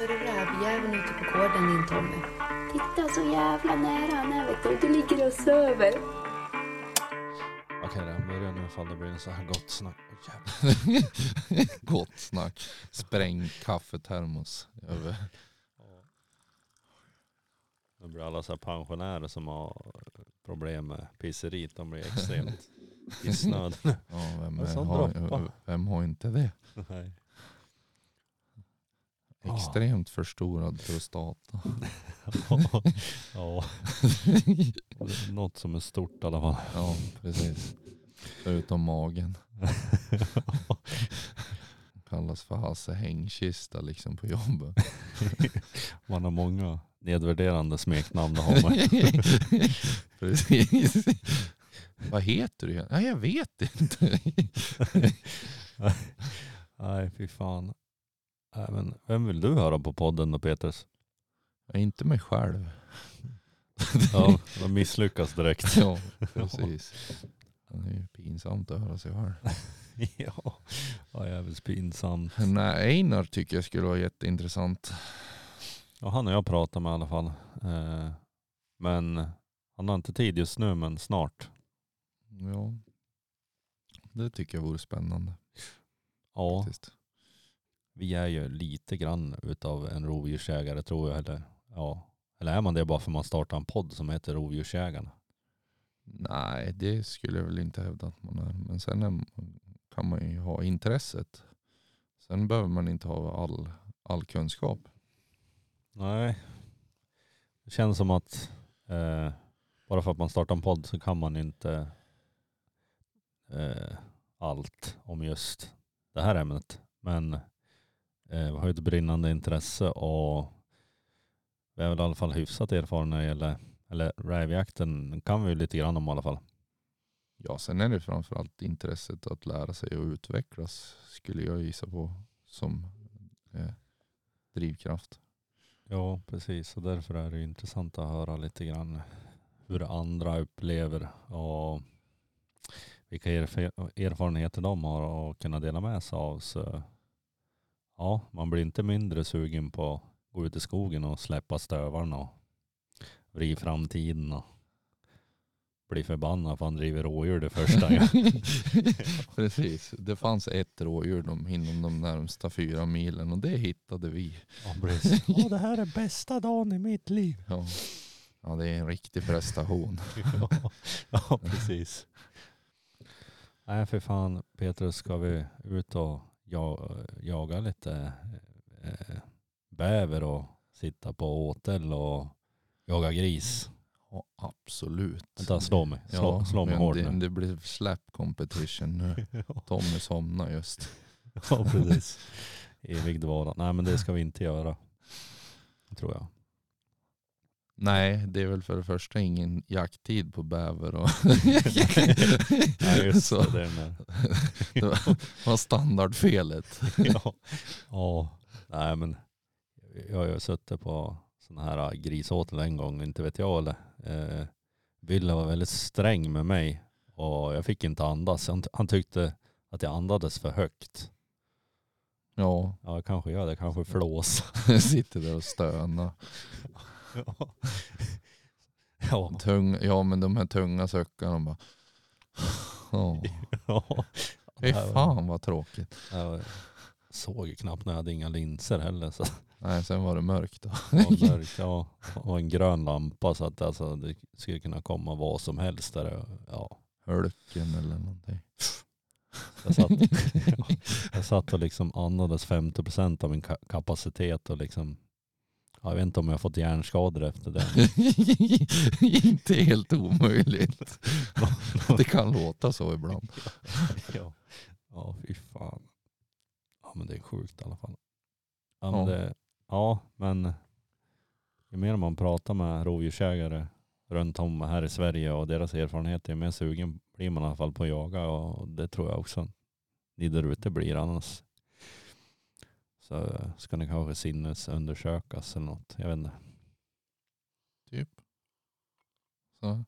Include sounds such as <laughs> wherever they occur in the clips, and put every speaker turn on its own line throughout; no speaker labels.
så är det rävjäveln ute på gården din Tommy.
Titta så jävla nära han är vet du. Du ligger och söver.
Okej, den börjar nu ifall det blir en så här gott snack. <laughs>
Gott snack. Spräng kaffetermos över.
Nu blir alla så här pensionärer som har problem med pisserit, de blir extremt <laughs> kissnödiga.
Ja, vem,
så
har, vem har inte det?
Nej.
Extremt förstorad prostata. <laughs>
ja. Är <laughs> Något som är stort i alla fall.
Ja, precis. Förutom magen. <laughs> Kallas för Hasse Hängkista liksom på jobbet.
Man har många nedvärderande smeknamn det har man.
Precis. Vad heter du? Nej, jag vet inte.
Nej, fy fan. Nej, men vem vill du höra på podden då Petrus?
Inte mig själv. <laughs>
Ja, de misslyckas direkt. <laughs>
Ja, precis. Det är ju pinsamt att höra sig själv. <laughs>
ja, ja jävligt pinsamt.
Nej, Einar tycker jag skulle vara jätteintressant.
Ja, han och jag pratar med i alla fall. Eh, men han har inte tid just nu, men snart.
Ja. Det tycker jag vore spännande.
Ja,
Faktiskt.
Vi är ju lite grann utav en rovdjursjägare tror jag. Eller, ja. eller är man det bara för man startar en podd som heter Rovdjursjägarna?
Nej, det skulle jag väl inte hävda att man är. Men sen är, kan man ju ha intresset. Sen behöver man inte ha all, all kunskap.
Nej. Det känns som att eh, bara för att man startar en podd så kan man inte eh, allt om just det här ämnet. Men eh, vi har ju ett brinnande intresse och vi är väl i alla fall hyfsat erfarna när det gäller, eller rävjakten kan vi ju lite grann om i alla fall.
Ja, sen är det framförallt intresset att lära sig och utvecklas skulle jag gissa på som eh, drivkraft.
Ja, precis. Och därför är det intressant att höra lite grann hur andra upplever och vilka erf- erfarenheter de har och kunna dela med sig av. Så ja, man blir inte mindre sugen på att gå ut i skogen och släppa stövarna och vrida framtiden och bli förbannad för han driver rådjur det första. <laughs> <laughs>
Precis. Det fanns ett rådjur de, inom de närmsta fyra milen och det hittade vi.
Ja, precis. <laughs> Ja, det här är bästa dagen i mitt liv.
Ja, ja det är en riktig prestation.
ja, ja, precis. Nej, för fan Petrus, ska vi ut och ja, jaga lite eh, bäver och sitta på åtel och jaga gris?
Ja, absolut.
Vänta, slå mig. Slå,
Ja,
slå mig hårt
det,
nu.
det blir slap competition nu. <laughs> Tommy somnar just.
ja, precis. <laughs> Evig dvala. Nej, men det ska vi inte göra. Tror jag.
Nej, det är väl för det första ingen jakttid på bäver. Och <laughs>
Nej, just
Så.
det. Där. <laughs>
det var- var standardfelet. <laughs>
ja. ja. Nej men jag har ju suttit på sådana här grisåtel en gång, inte vet jag eller. Eh, Wille var väldigt sträng med mig och jag fick inte andas. Han, han tyckte att jag andades för högt.
Ja,
Ja, kanske gör det. Kanske flås.
sitter där och stönar.
Ja.
Tung, ja, men de här tunga suckarna bara. Ja,
ja.
fy fan vad tråkigt.
Jag såg knappt när jag hade inga linser heller. Så
Nej, sen var det mörkt då.
var mörkt. Ja, och en grön lampa så att alltså, det skulle kunna komma vad som helst där. Ja,
Hölken eller någonting.
Jag satt, <laughs> jag satt och liksom andades 50% av min ka- kapacitet och liksom, ja, jag vet inte om jag har fått hjärnskador efter det. <laughs>
Inte helt omöjligt. <laughs> Det kan låta så ibland. <laughs>
ja. ja, fy fan. Ja men det är sjukt i alla fall. Ja men,
Ja.
det, ja, men ju mer man pratar med rovdjursägare runt om här i Sverige och deras erfarenheter, ju mer sugen blir man i alla fall på att jaga och det tror jag också ni där ute blir annars. Så ska ni kanske sinnesundersökas eller något. Jag vet inte.
Typ. Så.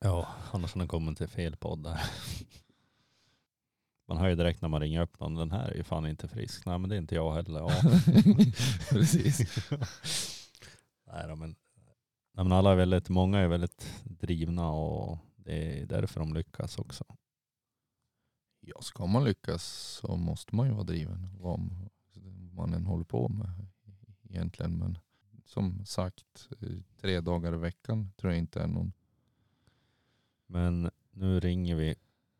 Ja, annars har ni kommit till fel podd där. Man hör ju direkt när man ringer upp någon, den här är ju fan inte frisk. Nej men det är inte jag heller. Ja. <laughs>
Precis. <laughs>
Nej, då, men, nej, men alla är väldigt, många är väldigt drivna och det är därför de lyckas också.
Ja, ska man lyckas så måste man ju vara driven. Vad man än håller på med egentligen. Men som sagt, eh, tre dagar i veckan tror jag inte är någon.
Men nu ringer vi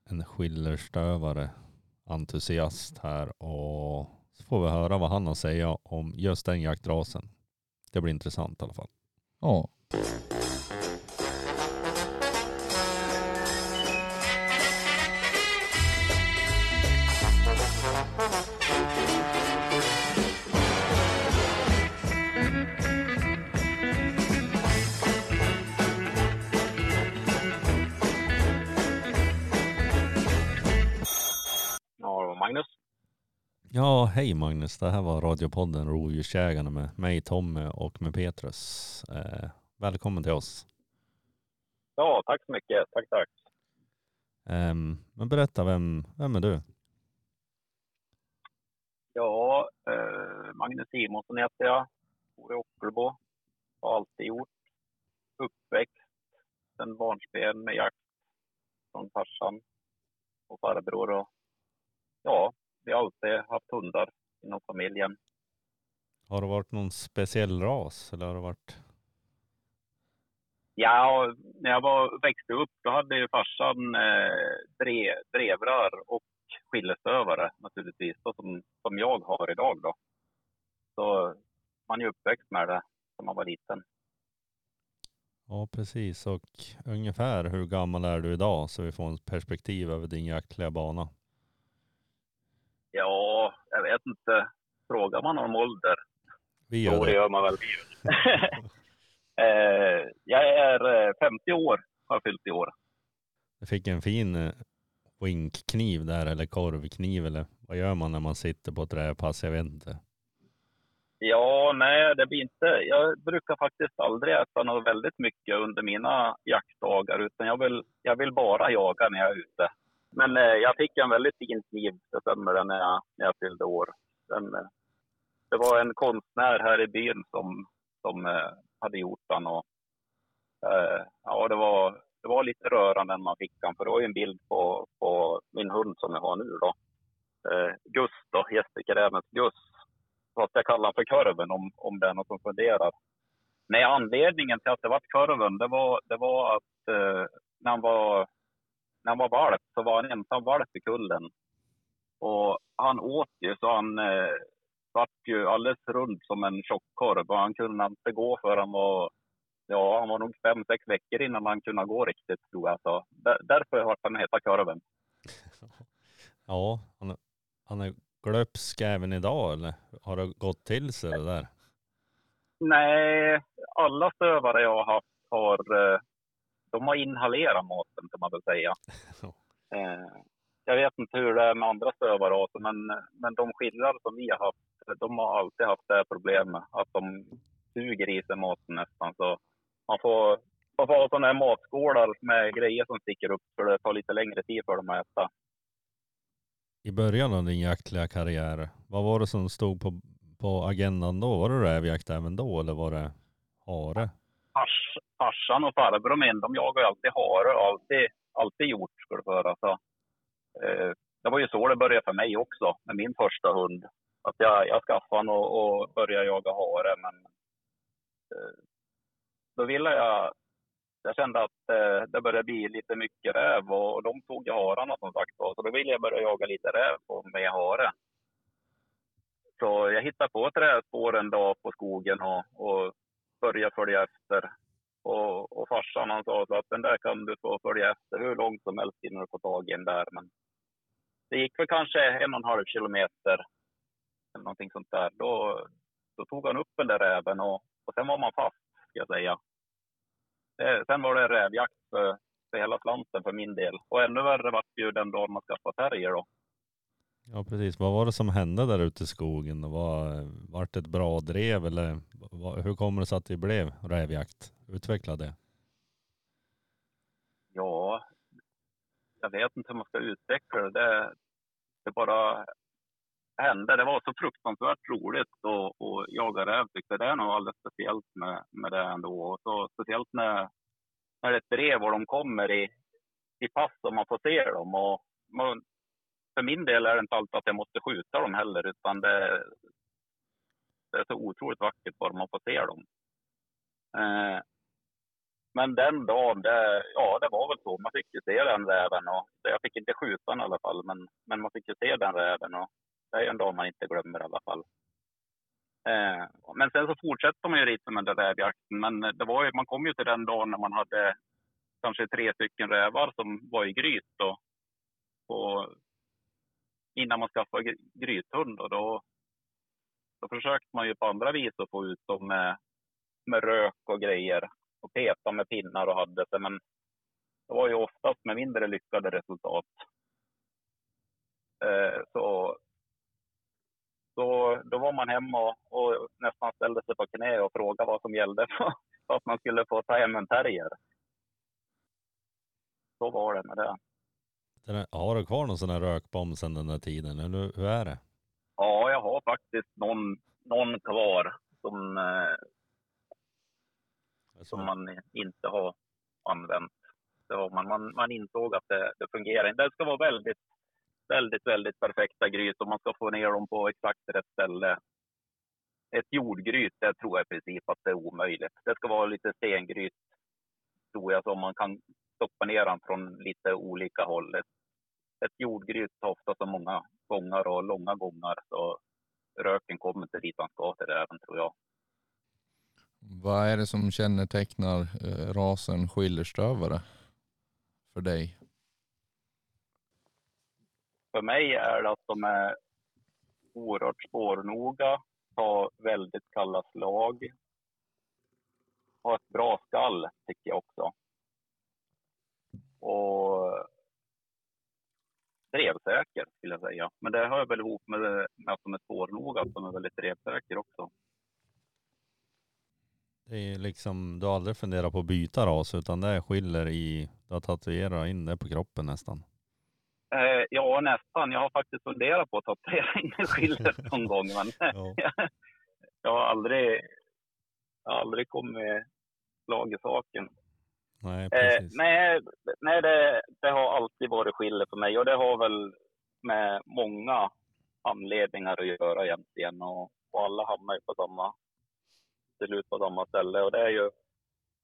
en skillerstövare entusiast här och så får vi höra vad han har att säga om just den jaktrasen. Det blir intressant i alla fall.
Ja,
Ja,
hej Magnus. Det här var radiopodden Rovdjursjägarna med mig Tommy och med Petrus. Eh, välkommen till oss.
Ja, tack så mycket. Tack, tack.
Ehm, men berätta, vem, vem är du?
Ja, eh, Magnus Simonsson heter jag. Bor i Ockelbo. Har alltid gjort. Uppväxt sen barnsben med jakt från farsan och farbror. Och, ja, vi har alltid haft hundar inom familjen.
Har det varit någon speciell ras eller har det varit?
Ja, när jag var, växte upp då hade ju farsan eh, drev, drevrar och skillestövare naturligtvis, då, som, som jag har idag. Då. Så man är uppväxt med det när man var liten.
Ja, precis. Och ungefär hur gammal är du idag så vi får en perspektiv över din jaktliga bana?
Ja, jag vet inte. Frågar man om ålder?
Vi gör
det
det.
gör man väl. <laughs> eh, jag är eh, 50 år, har fyllt i år.
Jag fick en fin eh, winkkniv där eller korvkniv eller vad gör man när man sitter på ett rävpass? Jag vet inte.
Ja, nej, det blir inte. Jag brukar faktiskt aldrig äta något väldigt mycket under mina jaktdagar, utan jag vill, jag vill bara jaga när jag är ute. Men eh, jag fick en väldigt fin kniv, stämmer det, när jag, när jag fyllde år. Den, eh, det var en konstnär här i byn som, som eh, hade gjort den. Och, eh, ja, det var, det var lite rörande när man fick den, för det var ju en bild på, på min hund som jag har nu då. Eh, Gus då, gästekrävens Gus Fast jag jag honom för kurven om, om det är någon som funderar. Nej, anledningen till att det var kurven, det var, det var att eh, när, han var, när han var valp så var han ensam valp i kullen. Och han åt ju så han eh, vart ju alldeles rund som en tjockkorv och han kunde inte gå för han var, ja han var nog fem, sex veckor innan han kunde gå riktigt tror jag. Så där, därför vart han heta kurven. <laughs>
Ja, han är, han är glöpsk även idag eller har det gått till sig det där?
Nej, alla stövare jag har haft har, eh, de har inhalerat maten kan man väl säga. <laughs> Eh, Jag vet inte hur det är med andra stövaraser, men, men de skillnader som vi har haft, de har alltid haft det här problemet. Att de suger i sig maten nästan. Så man får, man får ha sådana här matskålar med grejer som sticker upp, för det tar lite längre tid för dem att äta.
I början av din jaktliga karriär, vad var det som stod på, på agendan då? Var det rävjakt även då eller var det hare?
Fars, farsan och farbror min, de jagar ju alltid hare och alltid, alltid gjort skulle du höra. Så, eh, det var ju så det började för mig också med min första hund. Att jag, jag skaffade honom och, och började jaga hare. Men eh, då ville jag, jag kände att eh, det började bli lite mycket räv och, och de tog ju hararna som sagt. Så då ville jag börja jaga lite räv på, med hare. Så jag hittade på ett rävspår en dag på skogen och, och började följa efter. Och, och farsan han sa så att den där kan du få följa efter hur långt som helst innan du får tag i den där. Men det gick väl kanske en och en halv kilometer eller någonting sånt där. Då, då tog han upp den där räven och, och sen var man fast, ska jag säga. Det, sen var det rävjakt för, för hela slanten för min del. Och ännu värre var det ju den dagen man skaffade terrier då.
Ja precis, vad var det som hände där ute i skogen? Det var, vart det ett bra drev eller var, hur kommer det sig att det blev rävjakt? Utveckla det.
Ja, jag vet inte hur man ska utveckla det. det. det bara hände. Det var så fruktansvärt roligt att, att jaga räv tyckte jag. Det är nog alldeles speciellt med, med det ändå. Och så, speciellt när, när det är ett brev och de kommer i, i pass och man får se dem. Och man, för min del är det inte alltid att jag måste skjuta dem heller, utan det, det är så otroligt vackert bara man får se dem. Eh, men den dagen, det, ja det var väl så. Man fick ju se den räven. Och, jag fick inte skjuta den i alla fall, men, men man fick ju se den räven. Och det är en dag man inte glömmer i alla fall. Eh, men sen så fortsätter man ju lite med den där rävjakten. Men det var ju, man kom ju till den dagen när man hade kanske tre stycken rävar som var i gryt. Då, och innan man skaffade grythund. Och då, då försökte man ju på andra vis att få ut dem med, med rök och grejer. Och peta med pinnar och hade sig. Men det var ju oftast med mindre lyckade resultat. Eh, så då, då var man hemma och, och, nästan ställde sig på knä och frågade vad som gällde för, <laughs> för att man skulle få ta hem en terrier. Så var det med det.
Den har du kvar någon sån här rökbomb sedan den där tiden, eller hur är det?
Ja, jag har faktiskt någon, någon kvar som, eh, som man inte har använt. Så man, man, man insåg att det, det fungerar Det ska vara väldigt väldigt, väldigt perfekta gryt och man ska få ner dem på exakt rätt ställe. Ett jordgryt, det tror jag i princip att det är omöjligt. Det ska vara lite stengryt, tror jag, som man kan stoppa ner den från lite olika håll. Ett jordgryt har ofta så många gångar och långa gångar så röken kommer inte dit han ska till räven, tror jag.
Vad är det som kännetecknar eh, rasen skillerstövare för dig?
för mig är det att de är oerhört spårnoga, tar väldigt kalla slag. Har ett bra skall, tycker jag också. Och drevsäker, skulle jag säga. Men det hör väl ihop med, med att de är spårnoga, att de är väldigt drevsäker också.
Det är liksom, du har aldrig funderat på att byta ras, utan det skiljer i, du har tatuerat in det på kroppen nästan?
Eh, ja, nästan. Jag har faktiskt funderat på att tatuera in skillet <laughs> någon gång, men ja. <laughs> jag har aldrig, aldrig kommit slag i saken.
Nej,
eh,
precis.
Eh, nej, nej det, det, har alltid varit skille för mig och det har väl med många anledningar att göra egentligen. Och, och alla hamnar ju på samma, till slut på samma ställe. Och det är ju,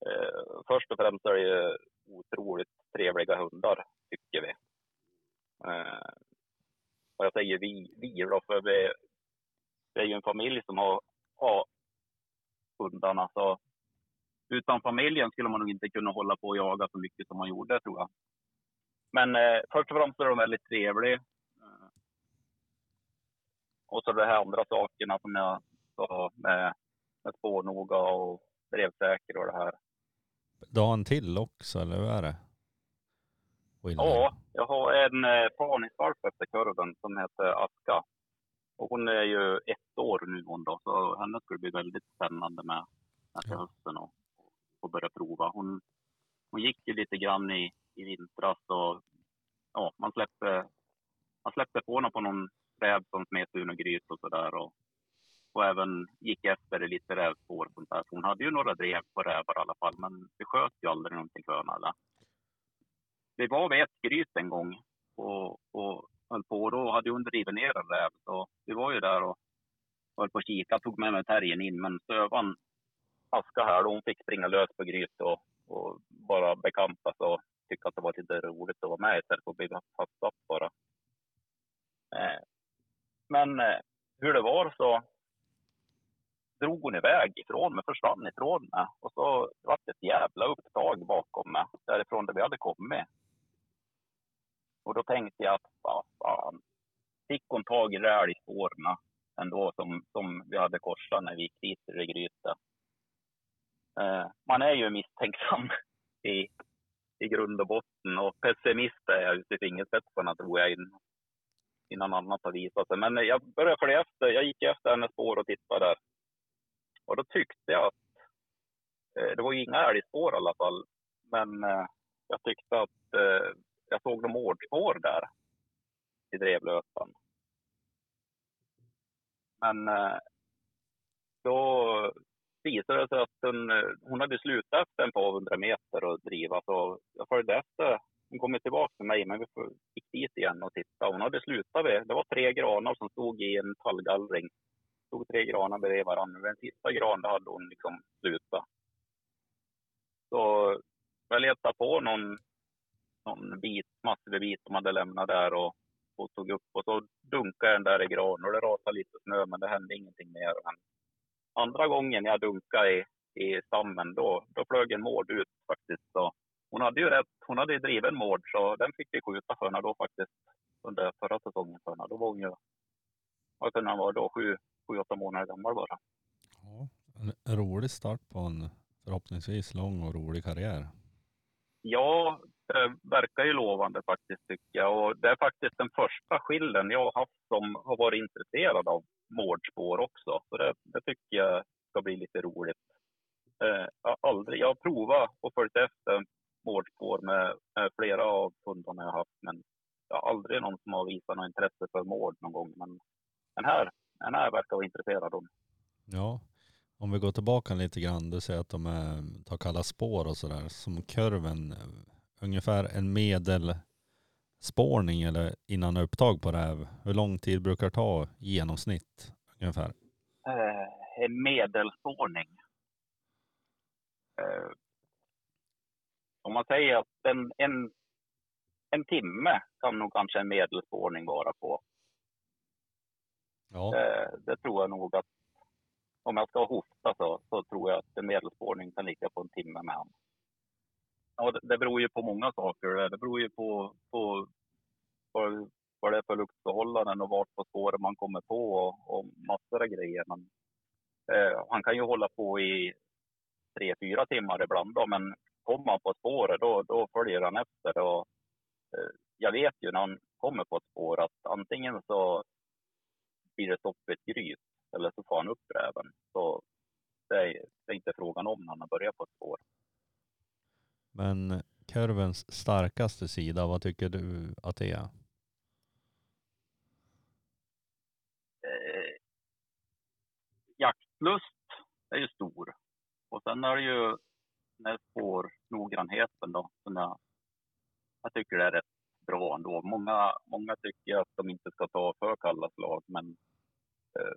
eh, först och främst är det ju otroligt trevliga hundar, tycker vi. Eh, och jag säger vi, vi då, för vi, det är ju en familj som har, har hundarna. Så utan familjen skulle man nog inte kunna hålla på och jaga så mycket som man gjorde, tror jag. Men eh, först och främst är de väldigt trevliga. Eh, och så de här andra sakerna som jag sa med, med spårnoga och drevsäker och det här.
Du har en till också, eller hur är det?
Ja, jag har en eh, parningsvalp efter kurven som heter Aska. Och hon är ju ett år nu hon då, så henne skulle bli väldigt spännande med, till hösten och, och börja prova. Hon, hon gick ju lite grann i, i vintras och ja, man släppte, man släppte på henne på någon räv som smet ur och gryt och sådär. Och, och även gick efter lite rävspår. Hon hade ju några drev på rävar i alla fall, men det sköt ju aldrig någonting för henne. vi var vid ett gryt en gång och, och höll på. Och då hade hon drivit ner en räv. Så vi var ju där och höll på att kika. Tog med mig terriern in. Men Sövan, Aska här, då, hon fick springa lös på gryt och, och bara bekanta sig och tycka att det var lite roligt att vara med istället för att bli fastsatt bara. Eh, men eh, hur det var så drog hon iväg ifrån mig, försvann ifrån mig. Och så var det ett jävla upptag bakom mig, därifrån där vi hade kommit. Och då tänkte jag att, vad fan, fick hon tag i det i spåren ändå som, som vi hade korsat när vi gick dit till Grytet? Eh, man är ju misstänksam <laughs> i, i grund och botten och pessimist är jag ute i fingerspetsarna tror jag innan annat har visat sig. Men jag började följa efter, jag gick efter hennes spår och tittade där. Och då tyckte jag att, eh, det var ju inga älgspår i alla fall, men eh, jag tyckte att eh, jag såg de mårdspår där i drevlösan. Men eh, då visade det sig att hon, eh, hon hade slutat efter ett par hundra meter och driva. Så jag följde efter. Hon kom tillbaka till mig, men vi gick dit igen och tittade. Hon hade slutat vid, det var tre granar som stod i en tallgallring. Det stod tre granar bredvid varandra. Vid den sista granen hade hon liksom slutat. Så jag letade på någon, någon bit, massiv bit de hade lämnat där och, och tog upp och så dunkade den där i granen och det rasade lite snö men det hände ingenting mer. Andra gången jag dunkade i, i stammen då, då flög en mård ut faktiskt. Så hon hade ju rätt, hon hade ju driven en mård så den fick vi skjuta för då faktiskt under förra säsongen. För då var hon ju, vad kunde han vara då, sju, sju, åtta månader gammal bara.
Ja, en rolig start på en förhoppningsvis lång och rolig karriär.
Ja, det verkar ju lovande faktiskt tycker jag. Och det är faktiskt den första skillen jag har haft som har varit intresserad av mårdspår också. Så det, det tycker jag ska bli lite roligt. Eh, jag, har aldrig, jag har provat och följt efter mårdspår med, med flera av hundarna jag har haft, men jag har aldrig någon som har visat något intresse för mård någon gång. Men den här, den här verkar vara intresserad av.
Ja, om vi går tillbaka lite grann, du säger att de är, tar kalla spår och sådär. Som kurven, eh, ungefär en medel medelspårning eller innan upptag på räv. Hur lång tid brukar det ta i genomsnitt ungefär?
Eh, en medelspårning. Eh, om man säger att en, en, en timme kan nog kanske en medelspårning vara på.
Ja.
Det, det tror jag nog att om jag ska hosta så, så tror jag att en medelspårning kan ligga på en timme med honom. Ja, det, beror ju på många saker. Det beror ju på, på vad, vad det är för luktförhållanden och vart på spåret man kommer på och, och massor av grejer. Men, eh, han kan ju hålla på i tre, fyra timmar ibland då, men kommer han på spåret då, då följer han efter. Och, eh, jag vet ju när han kommer på ett spår att antingen så blir det stopp i ett gryt eller så får han upp räven. Så det är, det är inte frågan om när han har börjat på ett spår.
Men kurvens starkaste sida, vad tycker du att det är?
Eh, jaktlust är ju stor. Och sen är det ju den här spårnoggrannheten då, som jag, jag tycker det är rätt bra ändå. Många, många tycker att de inte ska ta för kalla slag, men eh,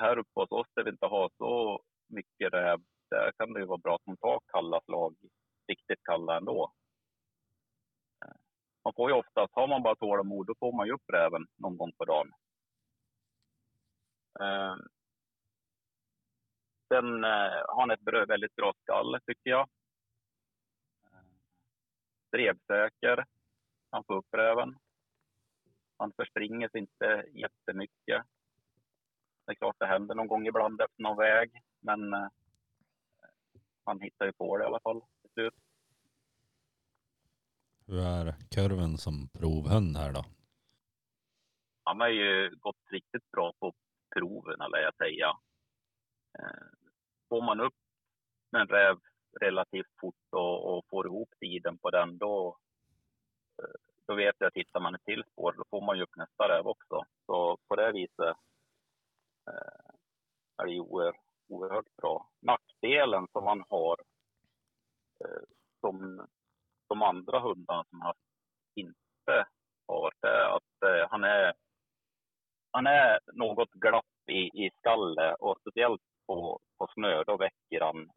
här uppe hos oss där vi inte har så mycket räv, där kan det ju vara bra att man tar kalla slag, riktigt kalla ändå. Man får ju oftast, har man bara tålamod, då får man ju upp räven någon gång på dagen. Eh, sen eh, har han ett väldigt bra skall, tycker jag. Eh, drevsäker, han får upp räven. Han förspringer sig inte jättemycket. Det är klart det händer någon gång ibland efter någon väg, men han hittar ju på det i alla fall till slut.
Hur är kurven som provhund här då?
Han har ju gått riktigt bra på proven, eller jag säga. Eh, får man upp en räv relativt fort och, och, får ihop tiden på den, då, eh, då vet jag att hittar man ett till spår, då får man ju upp nästa räv också. Så på det viset eh, är det oerhört, oerhört bra. Nackdelen som man har Eh, som de andra hundarna som har inte har, det är att eh, han är han är något glapp i, i skallet och speciellt på, på snö, då väcker han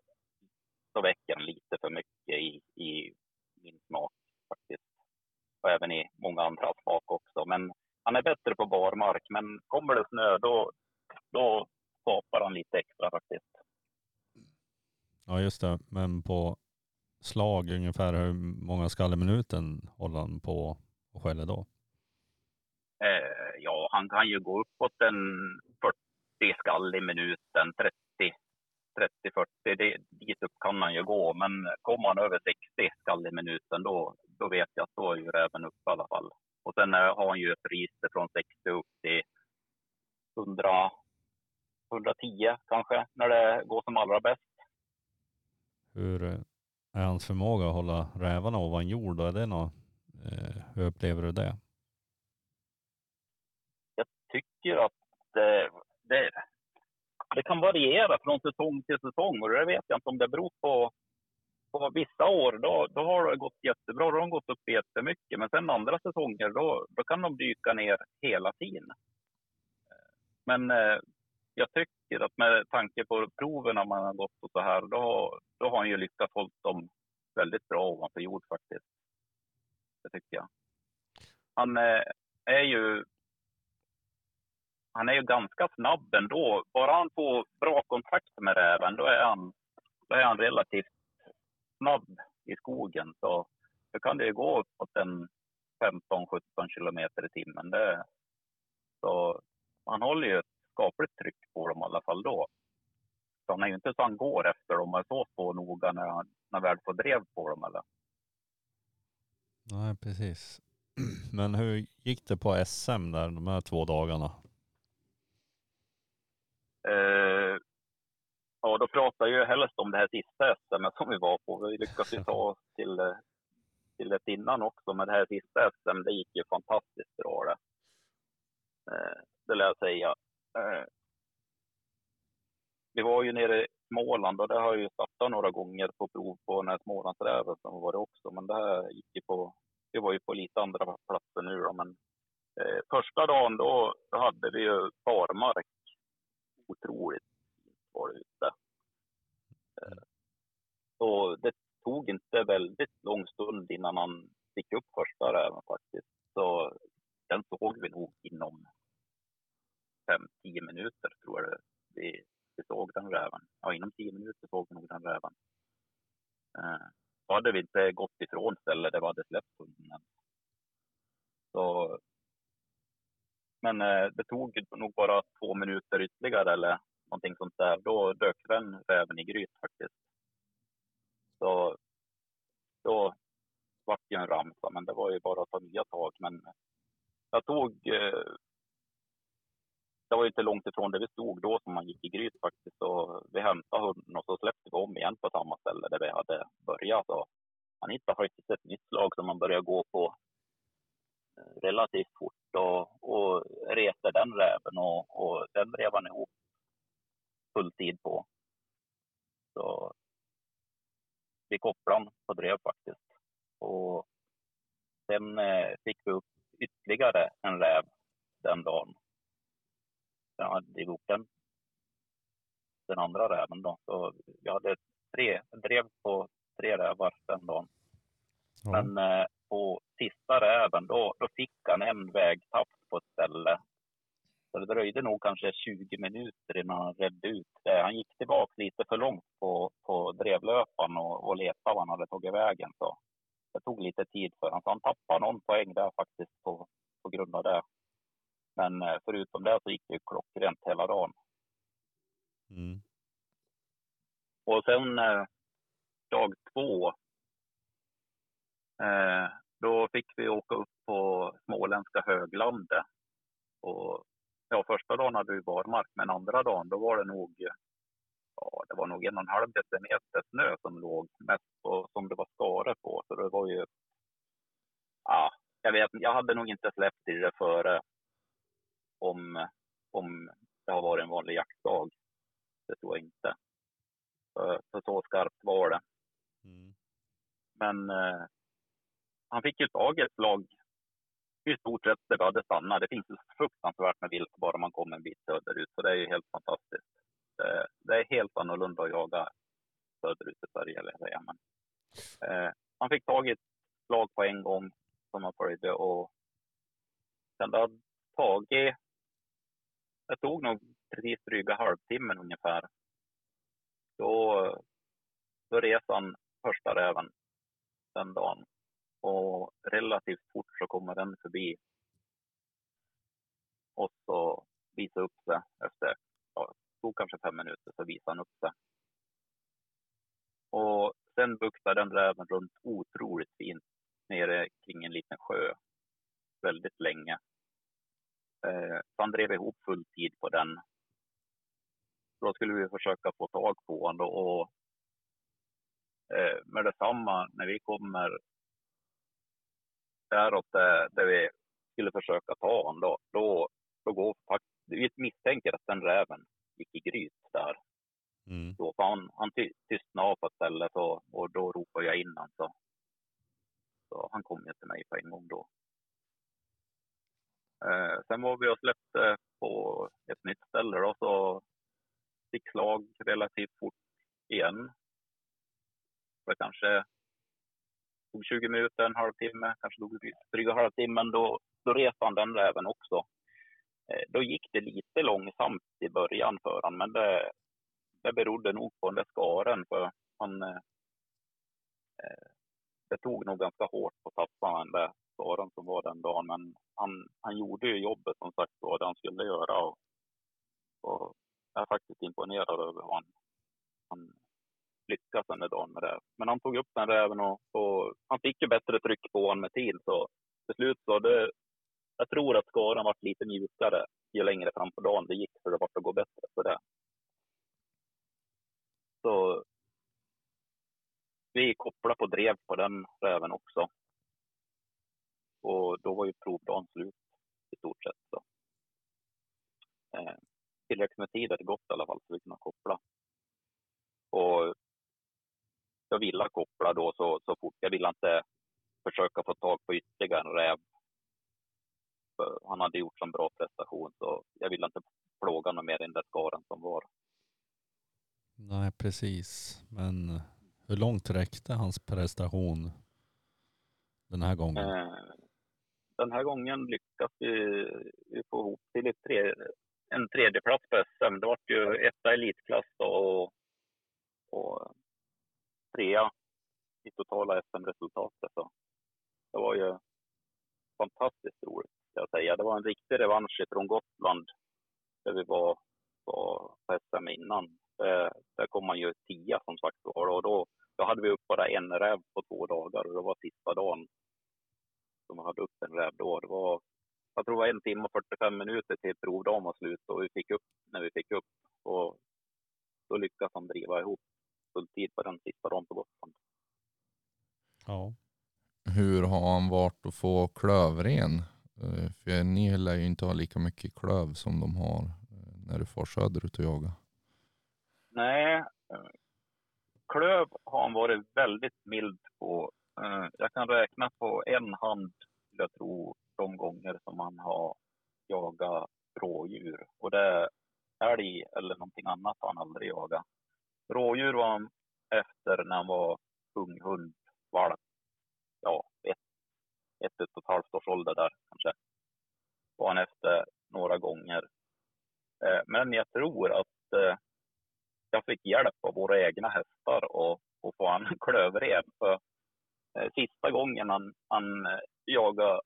då väcker han lite för mycket i, i min smak faktiskt. Och även i många andra smak också. Men han är bättre på barmark. Men kommer det snö, då, då skapar han lite extra faktiskt.
Ja just det, men på slag ungefär hur många skall i minuten håller han på och skäller då?
Eh, ja, han kan ju gå uppåt en 40 skall i minuten, 30, 30-40, dit upp kan han ju gå. Men kommer han över 60 skall i minuten, då, då vet jag att då är ju räven uppe i alla fall. Och sen eh, har han ju ett register från 60 upp till 100, 110 kanske, när det går som allra bäst.
Hur är hans förmåga att hålla rävarna ovan jord? Är det något, eh, hur upplever du det?
Jag tycker att det, det, det kan variera från säsong till säsong och det vet jag inte om det beror på på vissa år då, då har det gått jättebra, då har de gått upp jättemycket. Men sen andra säsonger då, då kan de dyka ner hela tiden. Men eh, jag tycker att med tanke på proven man har gått och så här, då, då har han ju lyckats hålla dem väldigt bra ovanför jord faktiskt. Det tycker jag. Han eh, är ju han är ju ganska snabb ändå. Bara han får bra kontakt med räven, då är han, då är han relativt snabb i skogen. Så då kan det ju gå uppåt en 15-17 kilometer i timmen. Det, så han håller ju ett skapligt tryck på dem i alla fall då. Så han är ju inte så han går efter dem och så, så noga när han när väl får drev på dem eller.
Nej, precis. <clears throat> Men hur gick det på SM där de här två dagarna?
Eh, ja, då pratar ju helst om det här sista SM som vi var på. Vi lyckades ju ta <laughs> oss till, till ett innan också, men det här sista SM, det gick ju fantastiskt bra det. Eh, det lär jag säga. Eh, vi var ju nere i Småland och det har jag ju startat några gånger på prov på den här Smålandsräven som var det också, men det här gick ju på, vi var ju på lite andra platser nu då, men eh, första dagen då, då hade vi ju barmark. Otroligt fint var det ute. Eh, och det tog inte väldigt lång stund innan han fick upp första räven faktiskt. Så den såg vi nog inom fem, tio minuter tror jag det. Vi, vi såg den räven. Ja, inom tio minuter såg vi nog den räven. Eh, då hade vi inte gått ifrån stället där vi hade släppt hunden. Så, men eh, det tog nog bara två minuter ytterligare eller någonting sånt där. Då dök den räven i gryt faktiskt. Så då vart det en ramsa, men det var ju bara att ta nya tag. Men jag tog eh, det var inte långt ifrån där vi stod då som man gick i gryt faktiskt. Och vi hämtade hunden och så släppte vi om igen på samma ställe där vi hade börjat. Och han hittade faktiskt ett nytt slag som man började gå på eh, relativt fort och, och reste den räven och, och den rev han ihop full tid på. Så vi kopplade han på drev faktiskt. Och sen eh, fick vi upp ytterligare en räv den dagen jag hade ihop den, den andra räven då. Så jag hade tre, drev på tre rävar den dagen. Ja. Men eh, på sista räven då, då fick han en vägtapp på ett ställe. Så det dröjde nog kanske 20 minuter innan han redde ut det. Han gick tillbaka lite för långt på, på drevlöpan och, och letade var han hade tagit vägen. Så det tog lite tid för honom. Så han tappade någon poäng där faktiskt på, på grund av det. Men eh, förutom det så gick det klockrent hela dagen. Mm. Och sen eh, dag två, eh, då fick vi åka upp på småländska höglandet. Och, ja, första dagen hade vi barmark, men andra dagen då var det nog ja, det var nog en och en halv decimeter snö som låg mest på, som det var skare på. Så det var ju, ja, jag vet jag hade nog inte släppt i det före om, om det har varit en vanlig jaktdag. Det tror jag inte. För, för så skarpt var det. Mm. Men eh, han fick ju tag i ett lag i stort sett där vi hade stannat. Det finns ju fruktansvärt med vilt bara man kommer en bit söderut, så det är ju helt fantastiskt. Det, det är helt annorlunda att jaga söderut i Sverige, eller säga. Men, eh, han fick tag i ett slag på en gång som han följde och sen det hade tagit det tog nog precis dryga halvtimmen ungefär. Då, då resan första räven den dagen. Och relativt fort så kommer den förbi. Och så visar upp sig efter, ja, det tog kanske fem minuter så visade han upp sig. Och sen buktade den räven runt otroligt fint nere kring en liten sjö väldigt länge. Eh, så han drev ihop full tid på den. Då skulle vi försöka få tag på honom och eh, med detsamma när vi kommer däråt där, där vi skulle försöka ta honom då, då, går faktiskt, vi misstänker att den räven gick i gryt där.
Mm.
Då, för han, han ty, tystnade av på ett ställe så, och då ropade jag in honom. Så, så han kom ju till mig på en gång då. Eh, sen var vi och släppte på ett nytt ställe då, så fick slag relativt fort igen. Det kanske tog 20 minuter, en halvtimme, kanske tog dryga halvtimmen, då, då reste han den räven också. Eh, då gick det lite långsamt i början för honom, men det, det berodde nog på den där skaren, för han, eh, eh det tog nog ganska hårt på tassarna den som var den dagen, men han, han gjorde ju jobbet som sagt var, det han skulle göra. Och, och jag är faktiskt imponerad över hur han, han lyckas den där dagen med det. Men han tog upp den räven och, och han fick ju bättre tryck på honom med tid. Så till slut så det, jag tror att skaran vart lite mjukare ju längre fram på dagen det gick, för det vart att gå bättre för det. Så vi kopplade på drev på den räven också. Och då var ju provdagen slut i stort sett. Så. Eh, tillräckligt med tid hade gått i alla fall så vi kunde koppla. Och jag ville koppla då så, så fort. Jag ville inte försöka få tag på ytterligare en räv. För han hade gjort en bra prestation så jag ville inte plåga någon mer i den där skaren som var.
Nej, precis. Men hur långt räckte hans prestation den här gången?
Eh, den här gången lyckas vi, vi få ihop till ett tre, en tredjeplats på SM. Det var ju etta elitklass då och, och trea i totala SM-resultatet. Det var ju fantastiskt roligt, ska jag säga. Det var en riktig revansch från Gotland där vi var, var på SM innan. Där, där kom man ju tia som sagt var och då, då hade vi upp bara en räv på två dagar och det var sista dagen som hade upp en räv då. Det var, jag tror det var en timme och 45 minuter till provdagen var slut och vi fick upp när vi fick upp. Och då lyckades han driva ihop fulltid på den sista dagen på Gotland.
Ja.
Hur har han varit att få klövren? Eh, För ni lär ju inte ha lika mycket klöv som de har eh, när du får söderut och jaga.
Nej, eh, klöv har han varit väldigt mild på. Eh, jag kan räkna på en hand, skulle jag tro, de gånger som han har jagat rådjur. Och det är älg eller någonting annat har han aldrig jagat. Rådjur var han efter när han var ung hund, valp. Ja, ett, ett, ett och ett halvt års ålder där kanske. Var han efter några gånger. Eh, men jag tror att eh, jag fick hjälp av våra egna hästar och, och få han <laughs> klövren. För Eh, sista gången han, han eh, jagade,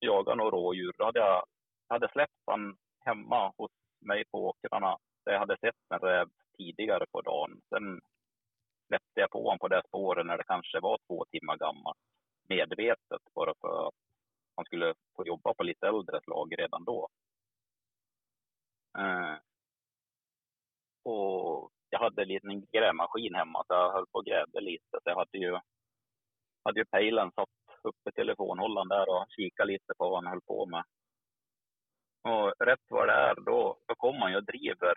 jagade några rådjur, då hade jag hade släppt han hemma hos mig på åkrarna. Där jag hade sett en räv tidigare på dagen. Sen släppte jag på honom på det spåret när det kanske var två timmar gammalt. Medvetet, bara för att han skulle få jobba på lite äldre slag redan då. Eh, och jag hade en liten grävmaskin hemma så jag höll på och grävde lite. Så jag hade ju, hade ju pejlen satt uppe i telefonhållaren där och kikade lite på vad han höll på med. Och rätt vad det är då, då kommer han ju och driver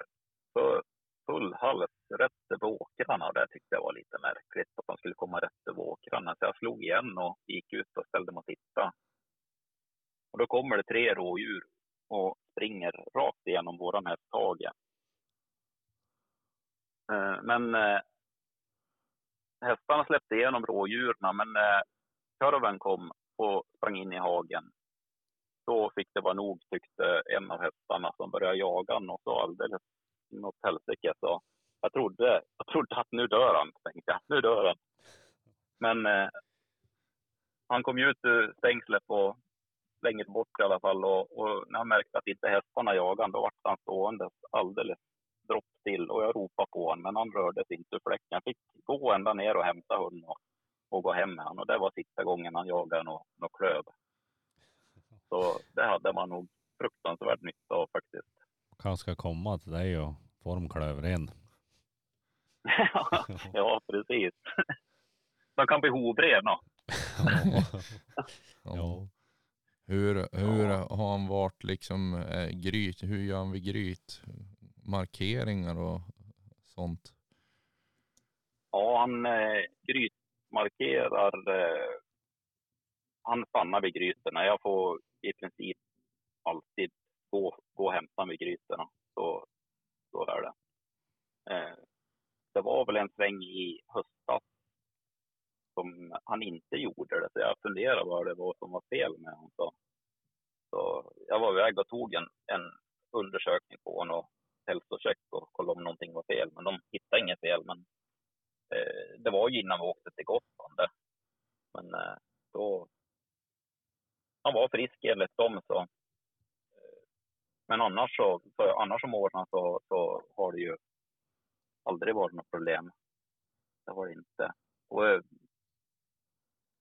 för full hals rätt över åkrarna. Det tyckte jag var lite märkligt att han skulle komma rätt över åkrarna. Så jag slog igen och gick ut och ställde mig och tittade. Och då kommer det tre rådjur och springer rakt igenom våran hästhage. Eh, men eh, hästarna släppte igenom rådjuren, men eh, kurven kom och sprang in i hagen. Då fick det vara nog, tyckte en av hästarna som började jaga honom och så alldeles något helsike. Så jag trodde, jag trodde att nu dör han, tänkte jag. Nu dör han. Men eh, han kom ju ut ur stängslet och längre bort i alla fall. Och, och när han märkte att inte hästarna jagade honom, då vart han stående alldeles droppstill. Och jag ropade på honom, men han rörde sig inte ur fläcken. Jag fick gå ända ner och hämta hunden och, och gå hem med honom. Och det var sista gången han jagade något, något klöv. Så det hade man nog fruktansvärt nytta av faktiskt.
Kanske ska komma till dig och få dem klövren. <laughs>
ja, precis. De kan bli hovrena.
Ja.
Ja. Hur, hur
Ja.
har han varit liksom eh, gryt? Hur gör han vid gryt? Markeringar och sånt?
Ja, han eh, grytmarkerar. Eh, han stannar vid grytorna. Jag får i princip alltid gå, gå och hämta vid grytorna. Så, så är det. Eh, det var väl en sväng i höstas som han inte gjorde det. Så jag funderade vad det var som var fel med honom. Så, så jag var iväg och tog en, en undersökning på honom och hälsocheck och kolla om någonting var fel. Men de hittade inget fel. Men eh, det var ju innan vi åkte till Gotland. Men eh, då... Han var frisk enligt dem. Så, eh, men annars så, så, annars om åren så, så har det ju aldrig varit något problem. Det har det inte. Och, eh,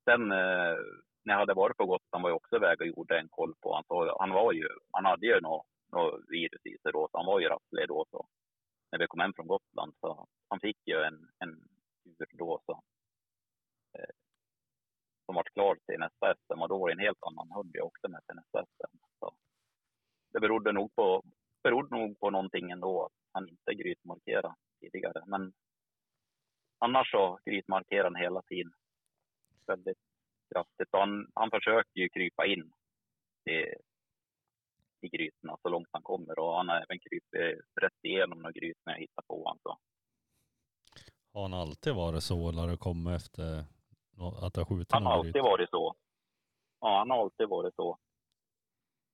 sen eh, när jag hade varit på Gotland var jag också iväg och gjorde en koll på honom. Han var ju, han hade ju något, något virus i sig då, så han var ju rasslig då. Så när vi kom hem från Gotland så han fick ju en, en tur då så. Eh, som vart klar till nästa SM och då var det en helt annan hund jag åkte med till nästa SM. Så det berodde nog på, berodde nog på någonting ändå att han inte grytmarkerade tidigare. Men annars så grytmarkerar han hela tiden. Väldigt kraftigt. Han, han försöker ju krypa in i, i grytorna så långt han kommer. Och han har även krypit rätt igenom några grytor när jag hittar på honom. Så.
Har han alltid varit så eller har det kommit efter att det har skjutit
Han har alltid
gryta?
varit så. Ja, han har alltid varit så.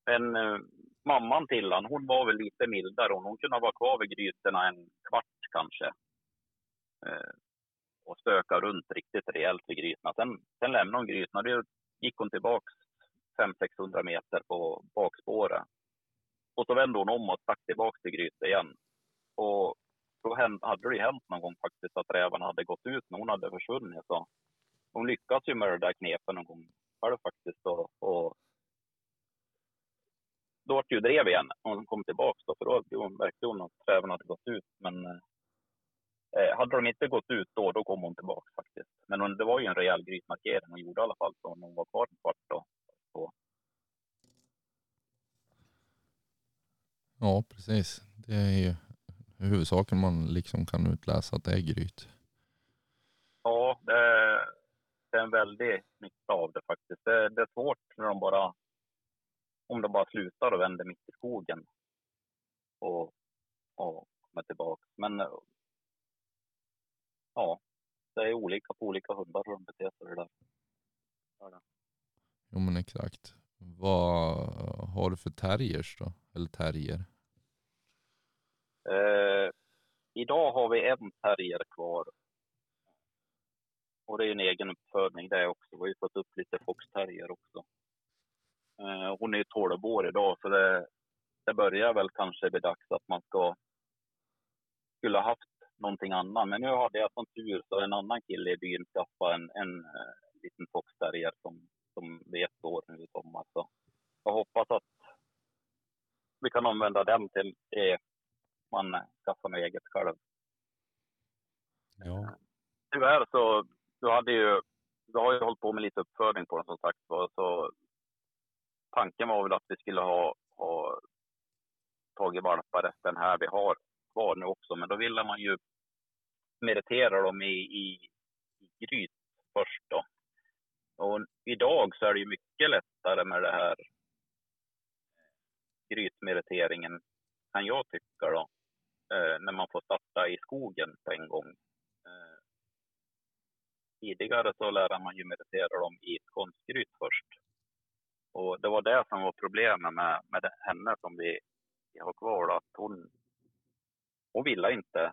Men eh, mamman till han, hon var väl lite mildare. Hon, hon kunde vara kvar vid grytorna en kvart kanske. Eh, och stöka runt riktigt rejält vid grytorna. Sen, sen lämnade hon grytorna. Då gick hon tillbaks 500-600 meter på bakspåret. Och så vände hon om och stack tillbaka till Grytet igen. Och då hade det hänt någon gång faktiskt att rävarna hade gått ut när hon hade försvunnit. Så hon lyckades ju med det där knepet någon gång själv faktiskt. Och, och då vart det ju drev igen när hon kom tillbaka då, för då märkte hon att räven hade gått ut. Men eh, hade de inte gått ut då, då kom hon tillbaka faktiskt. Men hon, det var ju en rejäl grytmarkering hon gjorde i alla fall, så när hon var kvar en kvart då. Så,
Ja, precis. Det är ju huvudsaken man liksom kan utläsa att det är gryt.
ja, det, det är en väldig nytta av det faktiskt. Det, det är svårt när de bara, om de bara slutar och vänder mitt i skogen och, och kommer tillbaka. Men ja, det är olika på olika hundar hur de beter sig det där.
Jo men exakt. Vad har du för terriers då? Eller terrier?
Eh, idag har vi en terrier kvar. Och det är en egen uppfödning det också. Vi har ju fått upp lite foxterrier också. Eh, hon är ju 12 år idag så det, det börjar väl kanske bli dags att man ska skulle ha haft någonting annat. Men nu hade jag som tur så en annan kille i byn skaffade en, en en liten foxterrier som, som ett år nu i sommar. Så jag hoppas att vi kan använda den till det man skaffar något eget själv.
Ja.
Tyvärr så, du hade ju, du har ju hållit på med lite uppfödning på den som sagt var, så tanken var väl att vi skulle ha, ha tagit valpar efter den här vi har kvar nu också, men då ville man ju meritera dem i, i, i gryt först då. Och idag så är det ju mycket lättare med det här grytmeriteringen, kan jag tycka då, eh, när man får starta i skogen på en gång. Eh, tidigare så lärde man ju meritera dem i ett konstgryt först. Och det var det som var problemet med, med det- henne som vi, vi har kvar, att hon, hon ville inte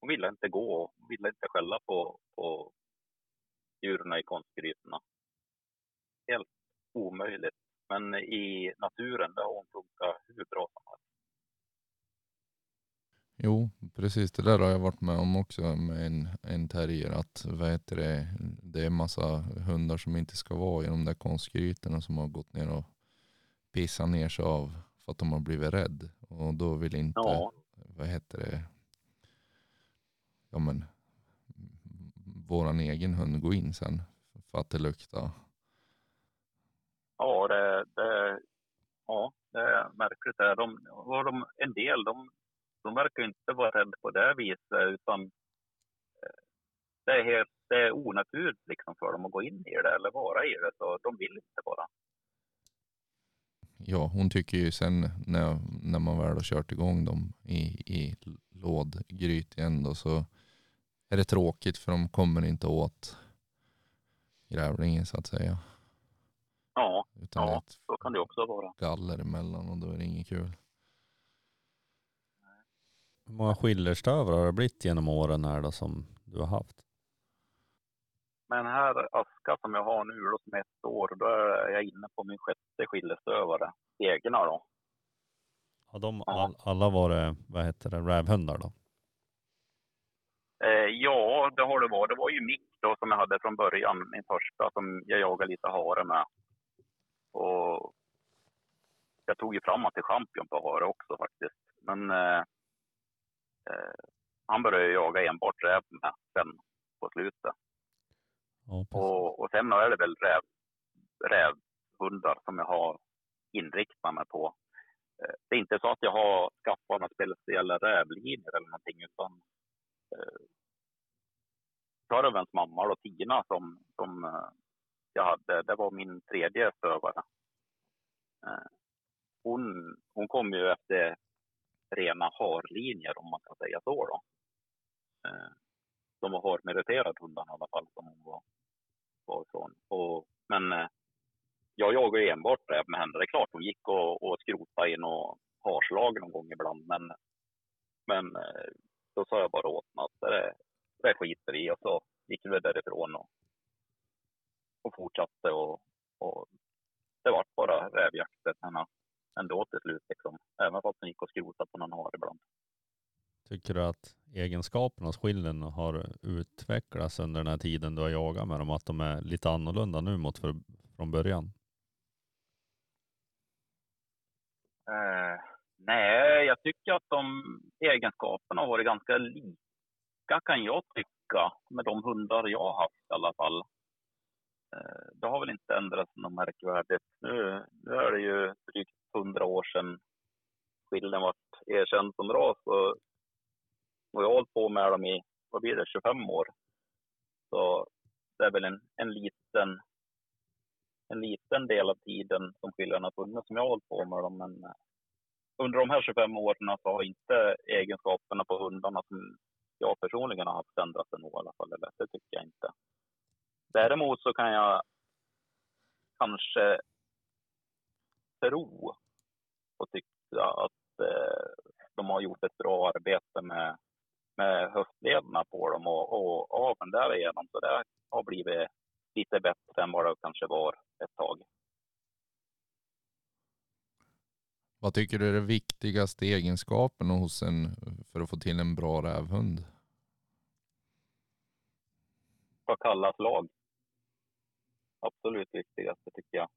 hon ville inte gå, hon ville inte skälla på, på djuren i konstgrytorna. Helt omöjligt. Men i naturen, där har hon funkat hur bra som helst.
Jo, precis det där har jag varit med om också med en, en terrier. Att heter det, det är massa hundar som inte ska vara i de där konstgrytorna som har gått ner och pissat ner sig av för att de har blivit rädd. Och då vill inte,
Ja,
vad heter det, ja men våran egen hund gå in sen för att det luktar.
ja, det, det, ja, det är märkligt. Det. De, och de, en del, de, de verkar inte vara rädda på det viset, utan eh, det är, helt, det är onaturligt liksom för dem att gå in i det eller vara i det. Så de vill inte bara.
Ja, hon tycker ju sen när, när man väl har kört igång dem i, i lådgryt igen då så är det tråkigt för de kommer inte åt grävlingen så att säga.
Ja,
Utan
ja
ett
så kan det också vara.
galler emellan och då är det inget kul.
Hur många skillerstövlar har det blivit genom åren här då som du har haft?
Men här aska som jag har nu då som är ett år, då är jag inne på min sjätte skillestövare. Egna då.
Har de all, alla varit, vad heter det, rävhundar då?
Eh, ja, det har det varit. Det var ju Mick då som jag hade från början, min första, som jag jagade lite hare med. Och jag tog ju fram till champion på hare också faktiskt. Men eh, eh, han började jaga enbart räv med sen på slutet.
Ja.
Och, och sen är det väl räv, rävhundar som jag har inriktat mig på. Eh, Det är inte så att jag har skaffat några speciella rävlinjer eller någonting utan eh, mamma då, Tina som, som eh, jag hade, det var min tredje stövare. Eh, hon, hon kom ju efter rena harlinjer om man kan säga så då. Eh, de var harmeriterade hundarna i alla fall som hon var, var ifrån. Och, men eh, jag jagade ju enbart räv med henne. Det är klart hon gick och, och skrotade in och harslag någon gång ibland. Men, men eh, då sa jag bara åt henne att det, det skiter vi i. Och så gick vi därifrån och, och fortsatte. Och, och det vart bara rävjakter ändå till slut. Liksom. Även fast hon gick och skrotade på någon hare ibland.
Tycker du att egenskaperna hos skillen har utvecklats under den här tiden du har jagat med dem? Att de är lite annorlunda nu mot för, från början?
Eh, nej, jag tycker att de egenskaperna har varit ganska lika kan jag tycka med de hundar jag har haft i alla fall. Eh, det har väl inte ändrats något märkvärdigt. Nu, nu är det ju drygt hundra år sedan skillen vart erkänd som ras och, och jag har hållit på med dem i, vad blir det, 25 år. Så det är väl en, en liten en liten del av tiden som skillnaden har funnits som jag har hållit på med dem. Men under de här 25 åren så har inte egenskaperna på hundarna som jag personligen har haft ändrats ännu i alla fall. Eller, det tycker jag inte. Däremot så kan jag kanske tro och tycka att eh, de har gjort ett bra arbete med, med höftlederna på dem och, och aveln därigenom. Så det har blivit lite bättre än vad det kanske var ett tag.
Vad tycker du är den viktigaste egenskapen hos en för att få till en bra rävhund?
Ska kallas lag. Absolut viktigaste tycker jag.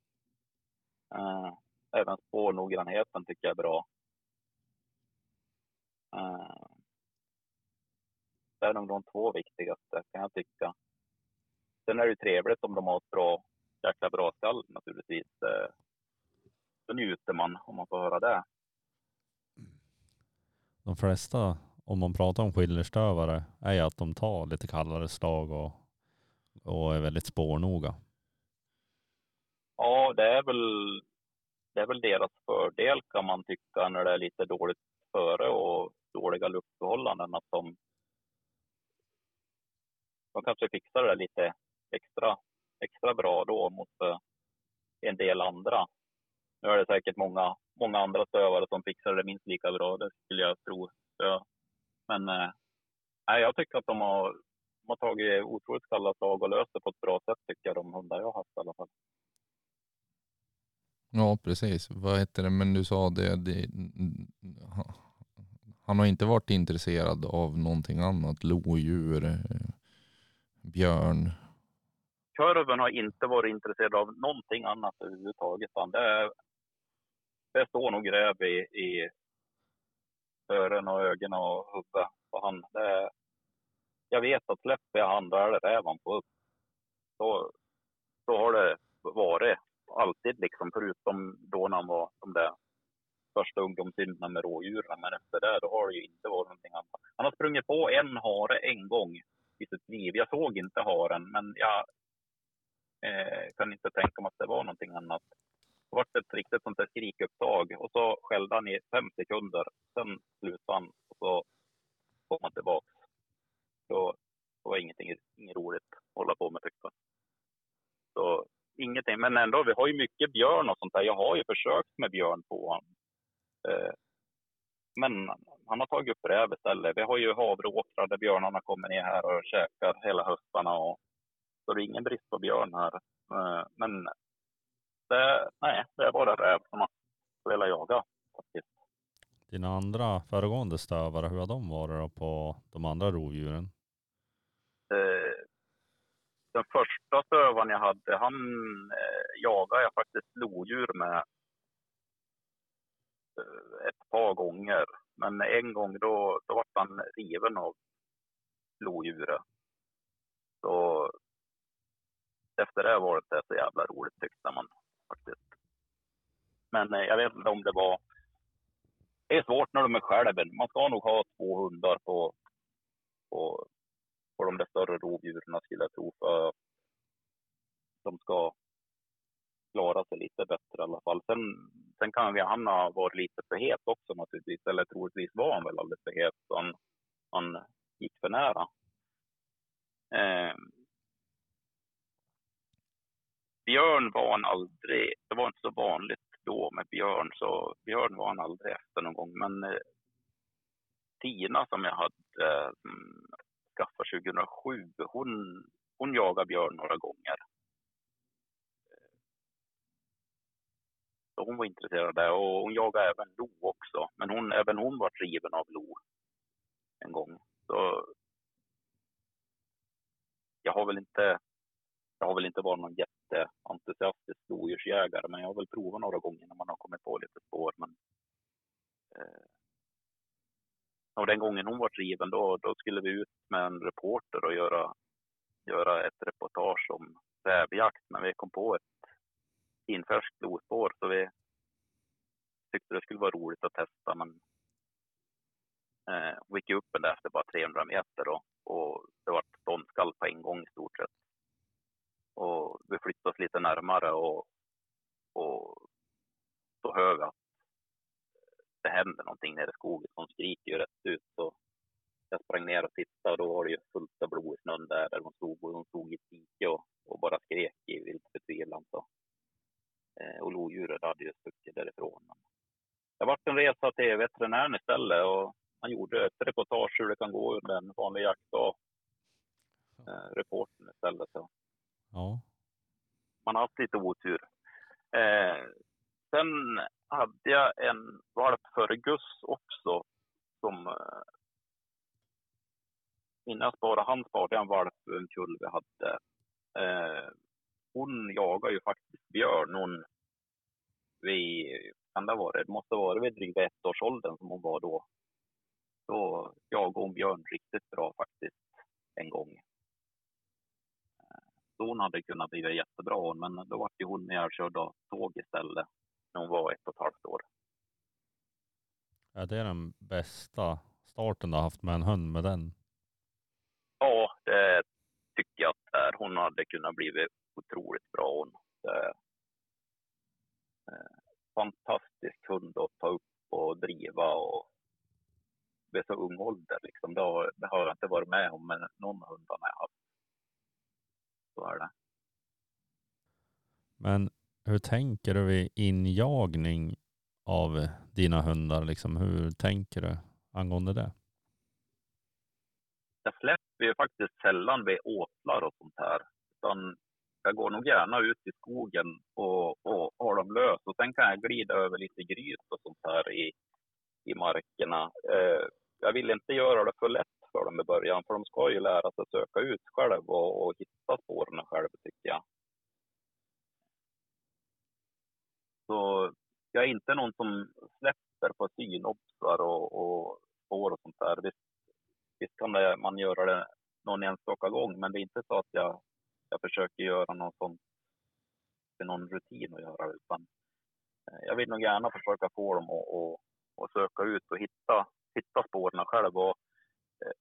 Eh, även spårnoggrannheten tycker jag är bra. Eh, det är nog de två viktigaste kan jag tycka. Sen är det ju trevligt om de har ett bra, jäkla bra skall naturligtvis. Eh, då njuter man om man får höra det.
De flesta, om man pratar om skillerstövare, är ju att de tar lite kallare slag och, och är väldigt spårnoga.
Ja, det är väl det är väl deras fördel kan man tycka när det är lite dåligt före och dåliga luftförhållanden att de de kanske fixar det lite extra, extra bra då mot eh, en del andra. Nu är det säkert många, många andra stövare som fixar det minst lika bra, det skulle jag tro. Ja. Men eh, jag tycker att de har, de har tagit otroligt kalla slag och löst det på ett bra sätt tycker jag, de hundar jag har haft i alla fall.
Ja, precis. Vad heter det? Men du sa det, det han har inte varit intresserad av någonting annat. Lodjur, eh, björn.
kurven har inte varit intresserad av någonting annat överhuvudtaget. Det, är- det står nog gräv i, i öronen och ögonen och huvudet på han. Det, jag vet att släpper jag han, då är det räv han får upp. Så, så har det varit alltid liksom, förutom då när han var de där första ungdomssynderna med rådjuren. Men efter det då har det ju inte varit någonting annat. Han har sprungit på en hare en gång i sitt liv. Jag såg inte haren, men jag eh, kan inte tänka mig att det var någonting annat. Det var ett riktigt sånt där skrikupptag och så skällde han i fem sekunder. Sen slutade han och så kom han tillbaka. Så det var ingenting, inget roligt att hålla på med tyckte han. Så ingenting, men ändå, vi har ju mycket björn och sånt där. Jag har ju försökt med björn på honom. Eh, men han har tagit upp räv istället. Vi har ju havreåkrar där björnarna kommer ner här och käkar hela höstarna. Och, så det är ingen brist på björn här. Eh, men det, nej, det är bara räv som man vill jaga faktiskt.
Dina andra föregående stövare, hur har de varit då på de andra rovdjuren?
Eh, den första stövaren jag hade, han eh, jagade jag faktiskt lodjur med eh, ett par gånger. Men en gång då, då var han riven av lodjuret. Så efter det var det så jävla roligt tyckte man faktiskt. Men eh, jag vet inte om det var... Det är svårt när de är själva. Man ska nog ha två hundar på, på, på de där större rovdjuren skulle jag tro. För de ska klara sig lite bättre i alla fall. Sen, sen kan vi, han ha varit lite för het också naturligtvis. Eller troligtvis var han väl alldeles för het. Så han, han gick för nära. Eh, björn var han aldrig, det var inte så vanligt då med björn, så björn var han aldrig efter någon gång. Men eh, Tina som jag hade eh, skaffat 2007, hon, hon jagade björn några gånger. Så hon var intresserad av det och hon jagade även lo också. Men hon, även hon var driven av lo en gång. Så jag har väl inte, jag har väl inte varit någon jätteentusiastisk lodjursjägare, men jag har väl provat några gånger när man har kommit på lite spår. Men, eh, och den gången hon var driven, då, då skulle vi ut med en reporter och göra, göra ett reportage om rävjakt, men vi kom på ett infärskt lospår, så vi tyckte det skulle vara roligt att testa, men eh, vi gick upp där efter bara 300 meter då, och det var ståndskall på en gång i stort sett. Och vi flyttade oss lite närmare och, och så hör vi att det händer någonting nere i skogen De skriker ju rätt ut. Så jag sprang ner och tittade och då var det ju fullt av blod i snön där, där de stod. Och de stod i ett dike och, och bara skrek i vild förtvivlan. Eh, och lodjuret hade ju stuckit därifrån. Men det vart en resa till veterinären istället och han gjorde ett reportage hur det kan gå under en vanlig jaktdag. Eh, reporten istället. Så.
Ja.
Man har haft lite otur. Eh, sen hade jag en valp för Gus också som eh, innan jag sparade han sparade en valp en kull vi hade. Eh, hon jagar ju faktiskt björn. Hon, vi, kan det, vara, det måste vara vid dryga ettårsåldern som hon var då. Då jagade hon björn riktigt bra faktiskt en gång. Hon hade kunnat bli jättebra men då var ju hon ihjälkörd av tåg istället när hon var ett och ett halvt år.
Ja, det är den bästa starten du har haft med en hund med den.
Ja, det tycker jag att är. Hon hade kunnat bli otroligt bra hon. Eh, fantastisk hund att ta upp och driva och vid så ung ålder liksom. Det har, det har jag inte varit med om med någon hund jag haft. Är det.
Men hur tänker du vid injagning av dina hundar? Liksom, hur tänker du angående det?
Jag släpper ju faktiskt sällan vid åtlar och sånt här. Utan jag går nog gärna ut i skogen och, och har dem lös. Och sen kan jag glida över lite gryt och sånt här i, i markerna. Eh, jag vill inte göra det för lätt för dem i början, för de ska ju lära sig att söka ut själv och, och hitta spåren själv, tycker jag. Så jag är inte någon som släpper på synopsar och, och spår och sånt där. Visst, visst kan det, man göra det någon enstaka gång, men det är inte så att jag, jag försöker göra någon sån någon rutin att göra. Utan eh, jag vill nog gärna försöka få dem att, att, att söka ut och hitta, hitta spåren själv. Och,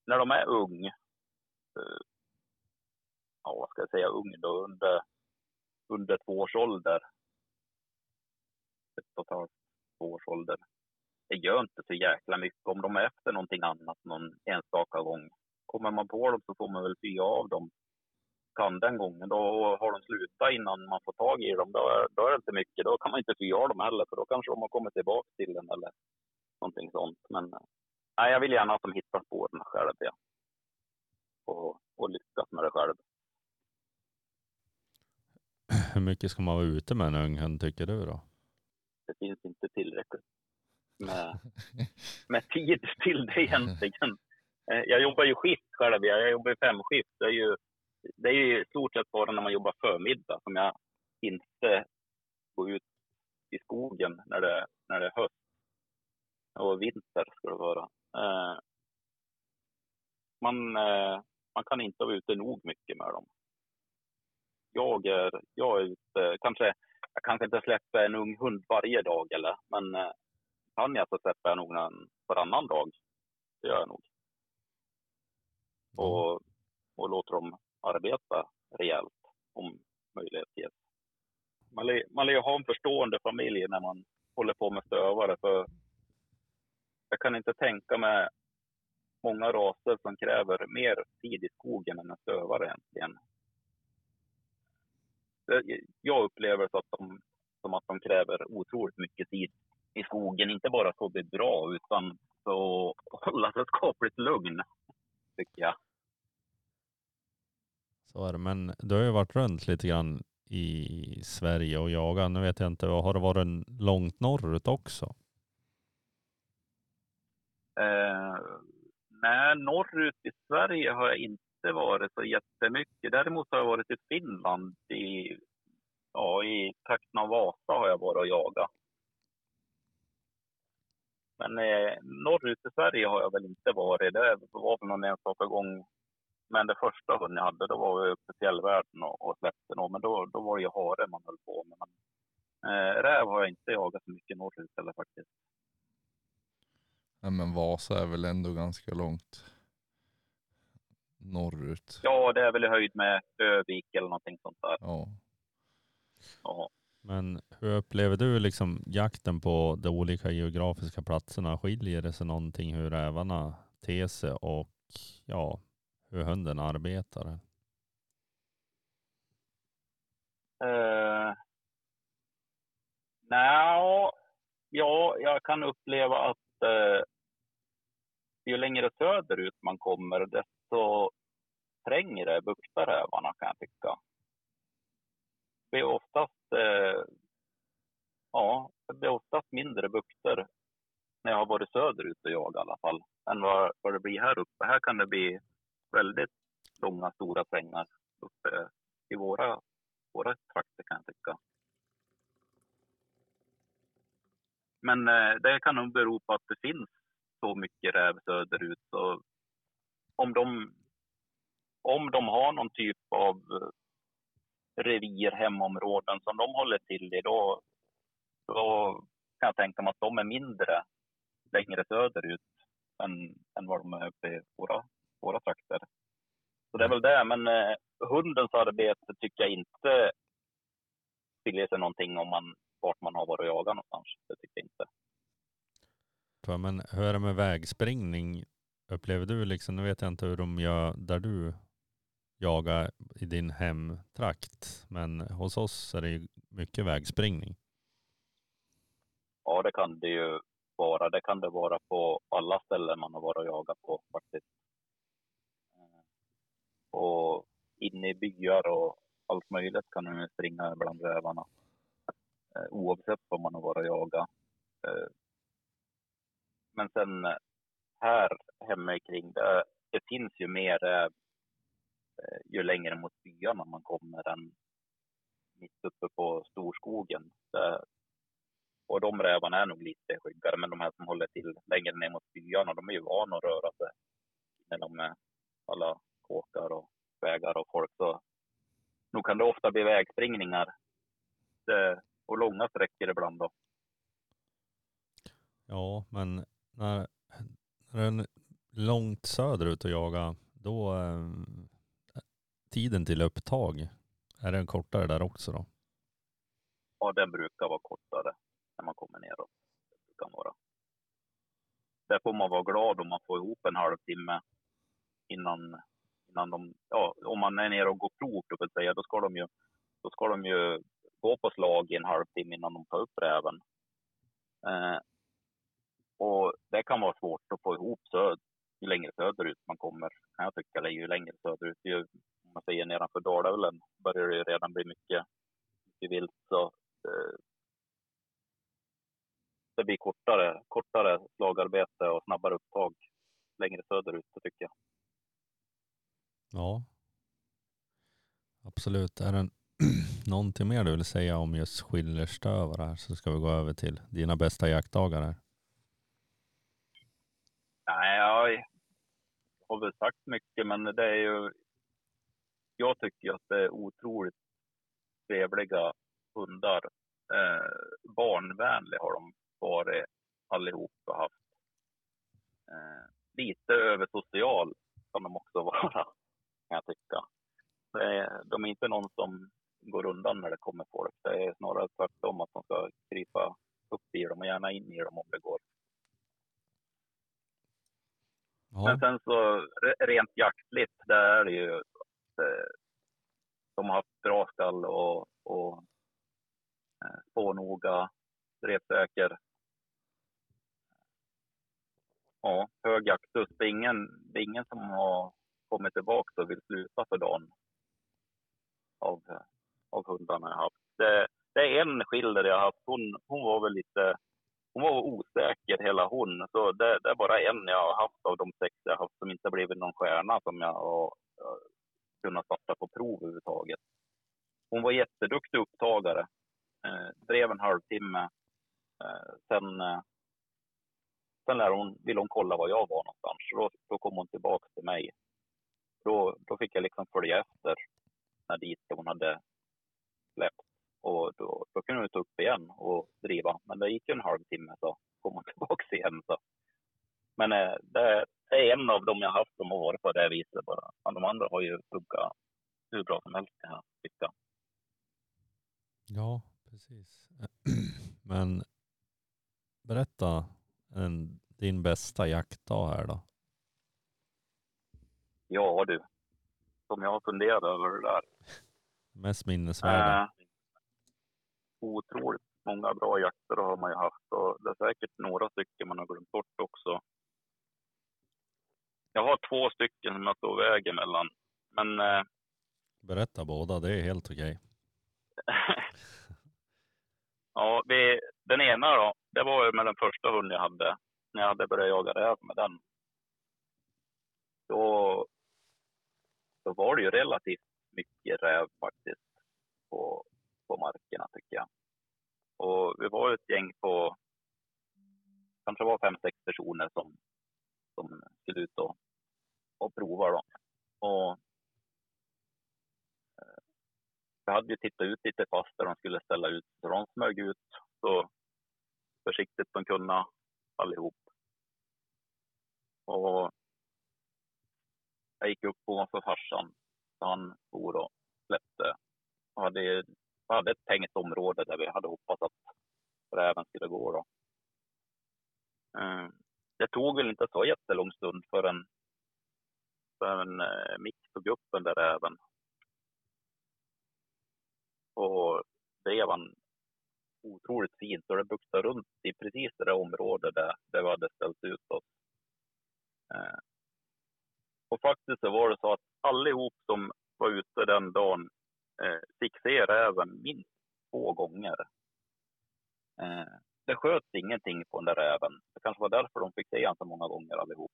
när de är ung, eh, ja vad ska jag säga, ung då, under, under två års ålder. Ett och ett halvt, två års ålder. Det gör inte så jäkla mycket om de är efter någonting annat någon enstaka gång. Kommer man på dem så får man väl fyra av dem kan den gången. Då har de slutat innan man får tag i dem. Då är, då är det inte mycket. Då kan man inte fyra av dem heller, för då kanske de har kommit tillbaka till den eller någonting sånt. Men nej, jag vill gärna att de hittar spåren själv. Ja. Och, och lyckas med det själv. <clears throat>
Hur mycket ska man vara ute med en ung hund tycker du då?
Det finns inte tillräckligt med, med tid till det egentligen. Eh, jag jobbar ju skift själv. Jag jobbar ju femskift. Det är ju det är ju i stort sett bara när man jobbar förmiddag som jag inte går ut i skogen när det, när det är höst. Och vinter ska det vara. Eh, man, eh, man kan inte vara ute nog mycket med dem. Jag är, jag är ute, kanske, jag kanske inte släpper en ung hund varje dag eller, men eh, kan jag så släpper jag nog en varannan dag. Det gör jag nog. Och, och låter dem arbeta rejält om möjlighet ges. Man, man lär ju ha en förstående familj när man håller på med stövare. För jag kan inte tänka mig många raser som kräver mer tid i skogen än en stövare egentligen. Jag upplever så att de, som att de kräver otroligt mycket tid i skogen. Inte bara för att bli bra, utan för att hålla sig skapligt lugn, tycker jag.
Så är det. Men du har ju varit runt lite grann i Sverige och jagat. Nu vet jag inte, har det varit långt norrut också?
Eh, nej, norrut i Sverige har jag inte varit så jättemycket. Däremot har jag varit i Finland i, ja, i trakten av Vasa har jag varit och jagat. Men eh, norrut i Sverige har jag väl inte varit. Det var väl någon enstaka gång men det första hunden jag hade, då var vi uppe i fjällvärlden och, och släppte nog. Men då, då var det ju hare man höll på med. Men, eh, räv har jag inte jagat så mycket norrut eller faktiskt.
Nej men Vasa är väl ändå ganska långt norrut?
Ja, det är väl i höjd med Övik eller någonting sånt där.
Ja.
ja.
Men hur upplever du liksom jakten på de olika geografiska platserna? Skiljer det sig någonting hur rävarna ter sig och ja, hur hunden arbetar?
Uh, Nej, ja, jag kan uppleva att uh, ju längre söderut man kommer, desto trängre buktar rävarna kan jag tycka. Det är oftast, eh, ja, det är oftast mindre bukter när jag har varit söderut och jagat i alla fall, än vad, vad det blir här uppe. Här kan det bli väldigt långa, stora svängar uppe i våra, våra trakter kan jag tycka. Men eh, det kan nog bero på att det finns så mycket räv söderut. Så om, de, om de har någon typ av eh, revir, hemområden som de håller till i, då, då kan jag tänka mig att de är mindre längre söderut än, än vad de är uppe i våra våra trakter. Så det är väl det, men eh, hundens arbete tycker jag inte skiljer sig någonting om man, vart man har varit och jagat någonstans. Det tycker jag inte.
Men hur är det med vägspringning? Upplever du liksom, nu vet jag inte hur de gör där du jagar i din hemtrakt, men hos oss är det mycket vägspringning.
Ja, det kan det ju vara. Det kan det vara på alla ställen man har varit och jagat på faktiskt eh, och inne i byar och allt möjligt kan de springa bland rävarna. Eh, oavsett om man har varit och jagat. Eh, men sen eh, här hemma kring det, det finns ju mer eh, ju längre mot byarna man kommer än mitt uppe på storskogen. Och de rävarna är nog lite skyggare, men de här som håller till längre ner mot byarna, de är ju vana att röra sig när de är alla kåkar och vägar och folk. Så nog kan det ofta bli vägspringningar eh, och långa sträckor ibland då.
Ja, men när, när den är långt söderut och jaga, då eh, tiden till upptag, är den kortare där också då?
Ja, den brukar vara kortare när man kommer neråt. Det brukar vara. Där får man vara glad om man får ihop en halvtimme innan, innan de, ja, om man är nere och går prov, då, vill säga, då, ska de ju, då ska de ju gå på slag i en halvtimme innan de tar upp räven. Eh, och det kan vara svårt att få ihop söd, ju längre söderut man kommer, kan jag tycka. Eller ju längre söderut, ju, om man säger nedanför Dalälven, börjar det ju redan bli mycket, mycket vilt. Så, eh, det blir kortare, kortare slagarbete och snabbare upptag längre söderut, det tycker jag.
Ja. Absolut. Är det <clears throat> någonting mer du vill säga om just skillerstövare här så ska vi gå över till dina bästa jaktdagar här.
Nej, jag har väl sagt mycket, men det är ju... Jag tycker att det är otroligt trevliga hundar. Eh, barnvänliga har de varit allihop och haft. Eh, lite översocial kan de också <laughs> vara, kan jag tycka. Eh, de är inte någon som går undan när det kommer folk. Det är snarare tvärtom, att de ska krypa upp i dem och gärna in i dem om det går.
Ja.
Men sen så rent jaktligt, där är det ju att de har haft bra skall och, och eh, spårnoga, repsäker. Ja, hög jaktlust. Det är ingen, det är ingen som har kommit tillbaka och vill sluta för dagen av, av hundarna jag haft. Det, det är en skilder jag haft. Hon, hon var väl lite hon var osäker hela hon. Så det, det, är bara en jag har haft av de sex jag haft som inte blivit någon stjärna som jag har eh, kunnat starta på prov överhuvudtaget. Hon var jätteduktig upptagare. Eh, drev en halvtimme. Eh, sen eh, sen lär hon, ville hon kolla var jag var någonstans. Då, då kom hon tillbaka till mig. Då, då fick jag liksom följa efter när dit hon hade släppt. Och då, då kunde hon ta upp igen och driva. Men det gick ju en halvtimme så kom hon <laughs> tillbaka igen. Så. Men eh, det, är en av dem jag haft som har varit på det viset bara. Men de andra har ju funkat hur bra som helst kan jag tycka.
Ja, precis. <clears throat> Men berätta en, din bästa jaktdag här då.
Ja du, som jag har funderat över det där.
Mest minnesvärda.
Eh, otroligt många bra jakter har man ju haft och det är säkert några stycken man har glömt bort också. Jag har två stycken som jag står väger mellan. Men... Eh,
Berätta båda, det är helt okej. <laughs>
ja, vi, den ena då, det var ju med den första hunden jag hade. När jag hade börjat jaga räv med den. Då, då var det ju relativt mycket räv faktiskt på, på markerna tycker jag. Och vi var ett gäng på, kanske var fem, sex personer som, som skulle ut och, och prova då. Och eh, vi hade ju tittat ut lite fast där de skulle ställa ut, så de smög ut så försiktigt de kunde allihop. Och jag gick upp ovanför farsan, så han for och släppte. Och hade hade ett tänkt område där vi hade hoppats att räven skulle gå. Då. Eh, det tog väl inte så jättelång stund förrän, förrän eh, Mick tog upp den där räven. Och drev han otroligt fint och det buktade runt i precis det där området där, där vi hade ställt ut oss. Eh, och faktiskt så var det så att allihop som var ute den dagen eh, fick se räven minst två gånger. Eh, det sköts ingenting på den där räven. Det kanske var därför de fick se honom så många gånger allihop.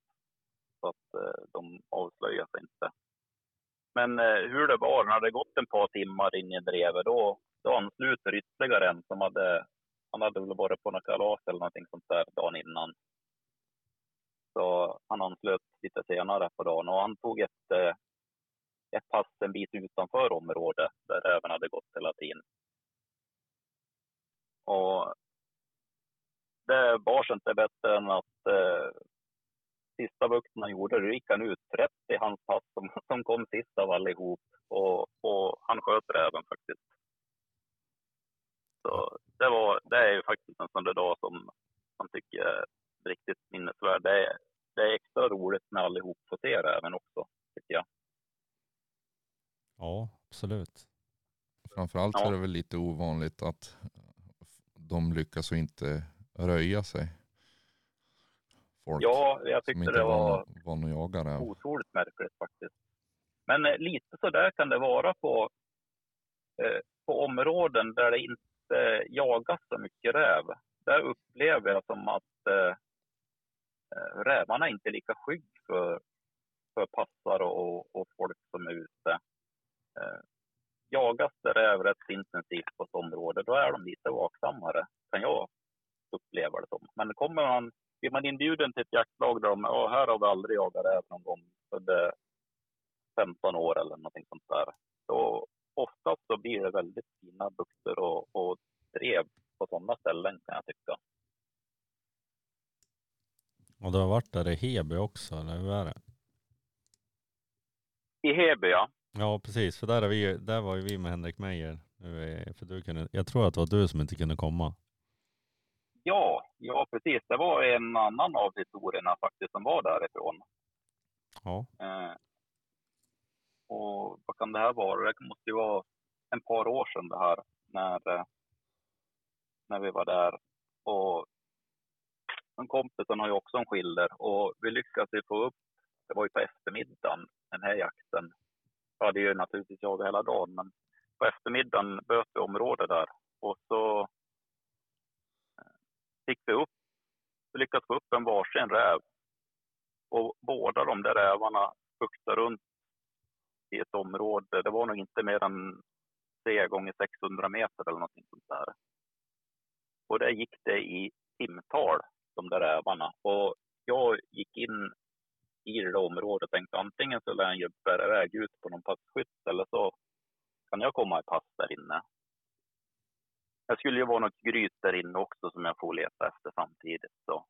Så att eh, de avslöjade sig inte. Men eh, hur det var, när det gått ett par timmar in i drevet, då, då ansluter ytterligare en som hade, han hade väl varit på något kalas eller någonting sånt där dagen innan. Så han anslöt lite senare på dagen och han tog ett, eh, ett pass en bit utanför området där räven hade gått hela tiden. Och det bars inte bättre än att eh, sista bukten han gjorde, då gick han ut rätt i hans pass som, <laughs> som kom sist av allihop. Och, och han sköt räven faktiskt. Så det, var, det är ju faktiskt en sån där dag som man tycker är riktigt minnesvärd. Det är, det är extra roligt när allihop får se räven också, tycker jag.
Ja, absolut.
Framförallt
Ja.
är det väl lite ovanligt att de lyckas och inte röja sig. Folk
Ja, jag tyckte det var
räv.
otroligt märkligt faktiskt. Men eh, lite så där kan det vara på, eh, på områden där det inte jagas så mycket räv. Där upplever jag som att eh, eh, rävarna inte är lika skygg för, för passare och, och folk som är ute. Eh, jagas det räv rätt intensivt på ett område, då är de lite vaksammare, kan jag uppleva det som. Men kommer man blir man inbjuden till ett jaktlag där de, ja, här har vi aldrig jagat räv någon gång under 15 år eller någonting sånt där. Då oftast så blir det väldigt fina bukter och, och drev på sådana ställen kan jag tycka.
Och du har varit där i Heby också, eller hur är det?
I Heby ja.
Ja, precis. För där, är vi, där var ju vi med Henrik Meijer. För du kunde, jag tror att det var du som inte kunde komma.
Ja, ja precis. Det var en annan av historierna faktiskt som var därifrån.
Ja,
Eh, och vad kan det här vara? Det måste ju vara en par år sedan det här när, eh, när vi var där. Och en kompis han har ju också en skilder och vi lyckades ju få upp, det var ju på eftermiddagen, den här jakten. Jag hade ju naturligtvis jagat hela dagen, men på eftermiddagen böt vi område där och så eh, fick vi upp, vi lyckades få upp en varsin räv och båda de där rävarna buktade runt i ett område. Det var nog inte mer än 3 gånger 600 meter eller någonting sånt där. Och där gick det i timtal, de där rävarna. Och jag gick in i det där området och tänkte antingen så lär han ju bära iväg ut på någon passkytt eller så kan jag komma i pass där inne. Det skulle ju vara något gryt där inne också som jag får leta efter samtidigt. Så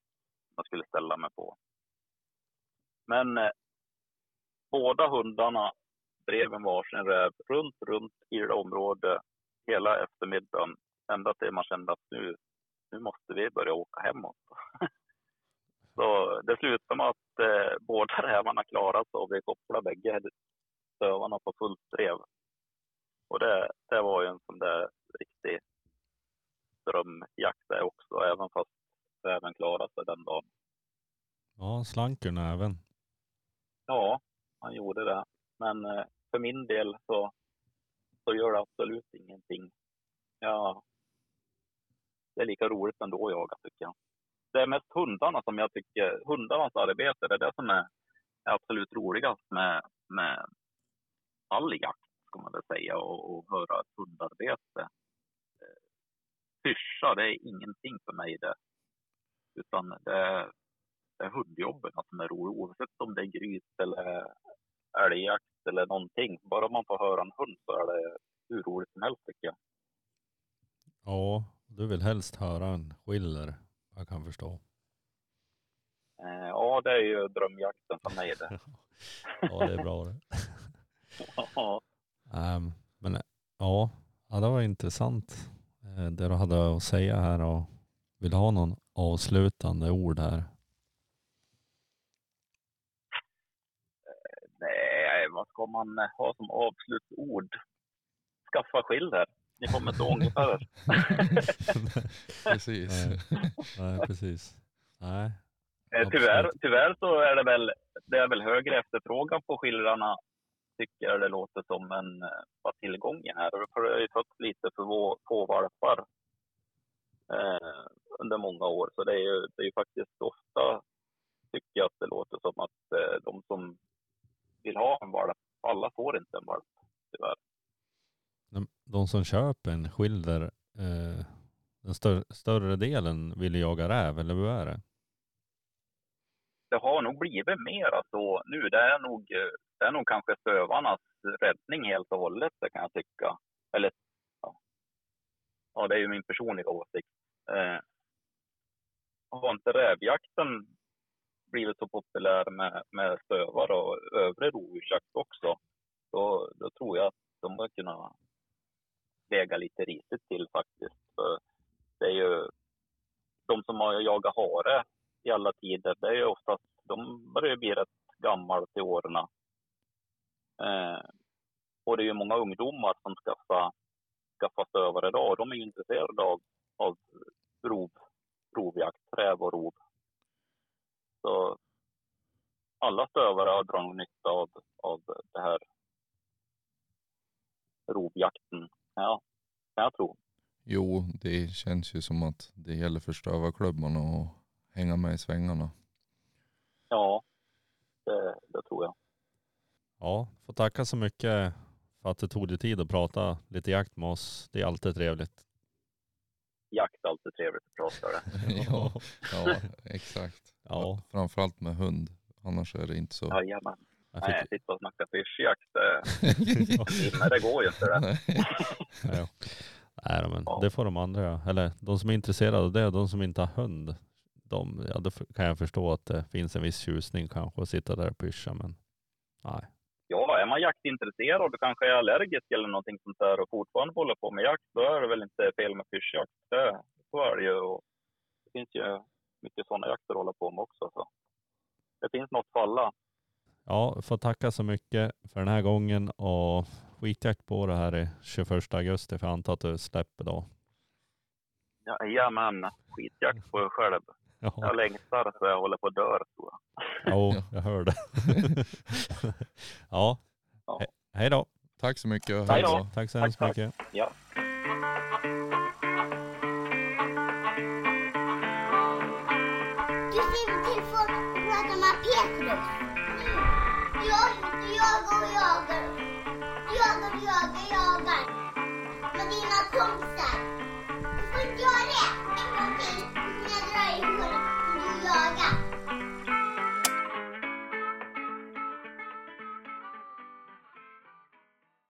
jag skulle ställa mig på. Men eh, båda hundarna drev en varsin räv runt, runt i det området hela eftermiddagen. Ända till man kände att nu, nu måste vi börja åka hemåt. <laughs> Så det slutade med att eh, båda rävarna klarade sig och vi kopplade bägge stövarna på fullt drev. Och det, det var ju en sån där riktig drömjakt det också, även fast räven klarade sig den dagen.
ja slanken även.
Ja, han gjorde det. Men eh, för min del så, så gör det absolut ingenting. Ja, det är lika roligt ändå att jaga tycker jag. Det är mest hundarna som jag tycker, hundarnas arbete, det är det som är, är absolut roligast med, med all jakt, ska man väl säga, och, och höra ett hundarbete. Eh, Pyscha, det är ingenting för mig det. Utan det är, det är hundjobben som är roligt, oavsett om det är gryt eller älgjakt eller någonting. Bara man får höra en hund så är det hur roligt som helst tycker jag.
Ja, du vill helst höra en skiller, jag kan förstå.
Eh, ja, det är ju drömjakten för mig det. <laughs>
Ja, det är bra det. <laughs>
Ja.
Ehm, men ja, ja, det var intressant eh, det du hade att säga här och vill ha någon avslutande ord här.
Nej, vad ska man ha som avslutsord? Skaffa skilder. Ni kommer inte ångra er. <laughs>
Precis.
Nej, nej, <laughs> precis. Nej,
Eh, Tyvärr, tyvärr så är det väl, det är väl högre efterfrågan på skildrarna tycker jag det låter som än eh, vad tillgången är. För det har ju fötts lite för få valpar eh, under många år. Så det är ju, det är ju faktiskt ofta, tycker jag att det låter som att eh, de som vill ha en valp, alla får inte en valp tyvärr
de, som köper en skilder, eh, den stör, större delen vill jaga räv, eller hur är det?
det har nog blivit mera så alltså, nu. Det är nog, det är nog kanske sövarnas räddning helt och hållet, det kan jag tycka. Eller ja. ja, det är ju min personliga åsikt. Eh, har inte rävjakten blivit så populär med, med stövare och övrig rovdjursjakt också, då, då tror jag att de har kunnat väga lite risigt till faktiskt. För det är ju de som har jagat hare i alla tider, det är ju oftast, de börjar bli rätt gamla till åren. Eh, och det är ju många ungdomar som skaffar, skaffar stövare idag och de är ju intresserade av, av rov, rovjakt, räv och rov. Så alla stövare har dragit nytta av, av det här rovjakten. Ja, kan jag tro.
Jo, det känns ju som att det gäller för stövarklubbarna att hänga med i svängarna.
Ja, det, det tror jag.
Ja, får tacka så mycket för att du tog dig tid att prata lite jakt med oss. Det är alltid trevligt.
Jakt är alltid trevligt att prata det. <laughs> <laughs>
ja, ja, exakt.
Ja,
Framförallt med hund. Annars är det inte så.
Jajamän.
jag
Nej,
fick,
sitta och snacka pyrschjakt, det, <laughs> nej, det går ju inte det.
Nej.
ja. Nej, men
Ja.
det får de andra. Eller de som är intresserade av det, de som inte har hund. De, ja, då kan jag förstå att det finns en viss tjusning kanske att sitta där och pyscha, men nej.
Ja, är man jaktintresserad och kanske är allergisk eller någonting sånt där och fortfarande håller på med jakt, då är det väl inte fel med pyrschjakt. Det, så är det ju. Och det finns ju mycket sådana jakter att hålla på med också. Så. Det finns något för alla.
Ja, får tacka så mycket för den här gången och skitjakt på det här i 21 augusti för jag antar att du släpper då.
Jajamän, skitjakt på er själv.
Ja,
Jag längtar så jag håller på att dö, tror jag.
jo, jag hör det. <laughs> ja,
Ja.
He- hej då.
Tack så mycket.
Hej då.
Tack så hemskt mycket.
Ja.
안녕.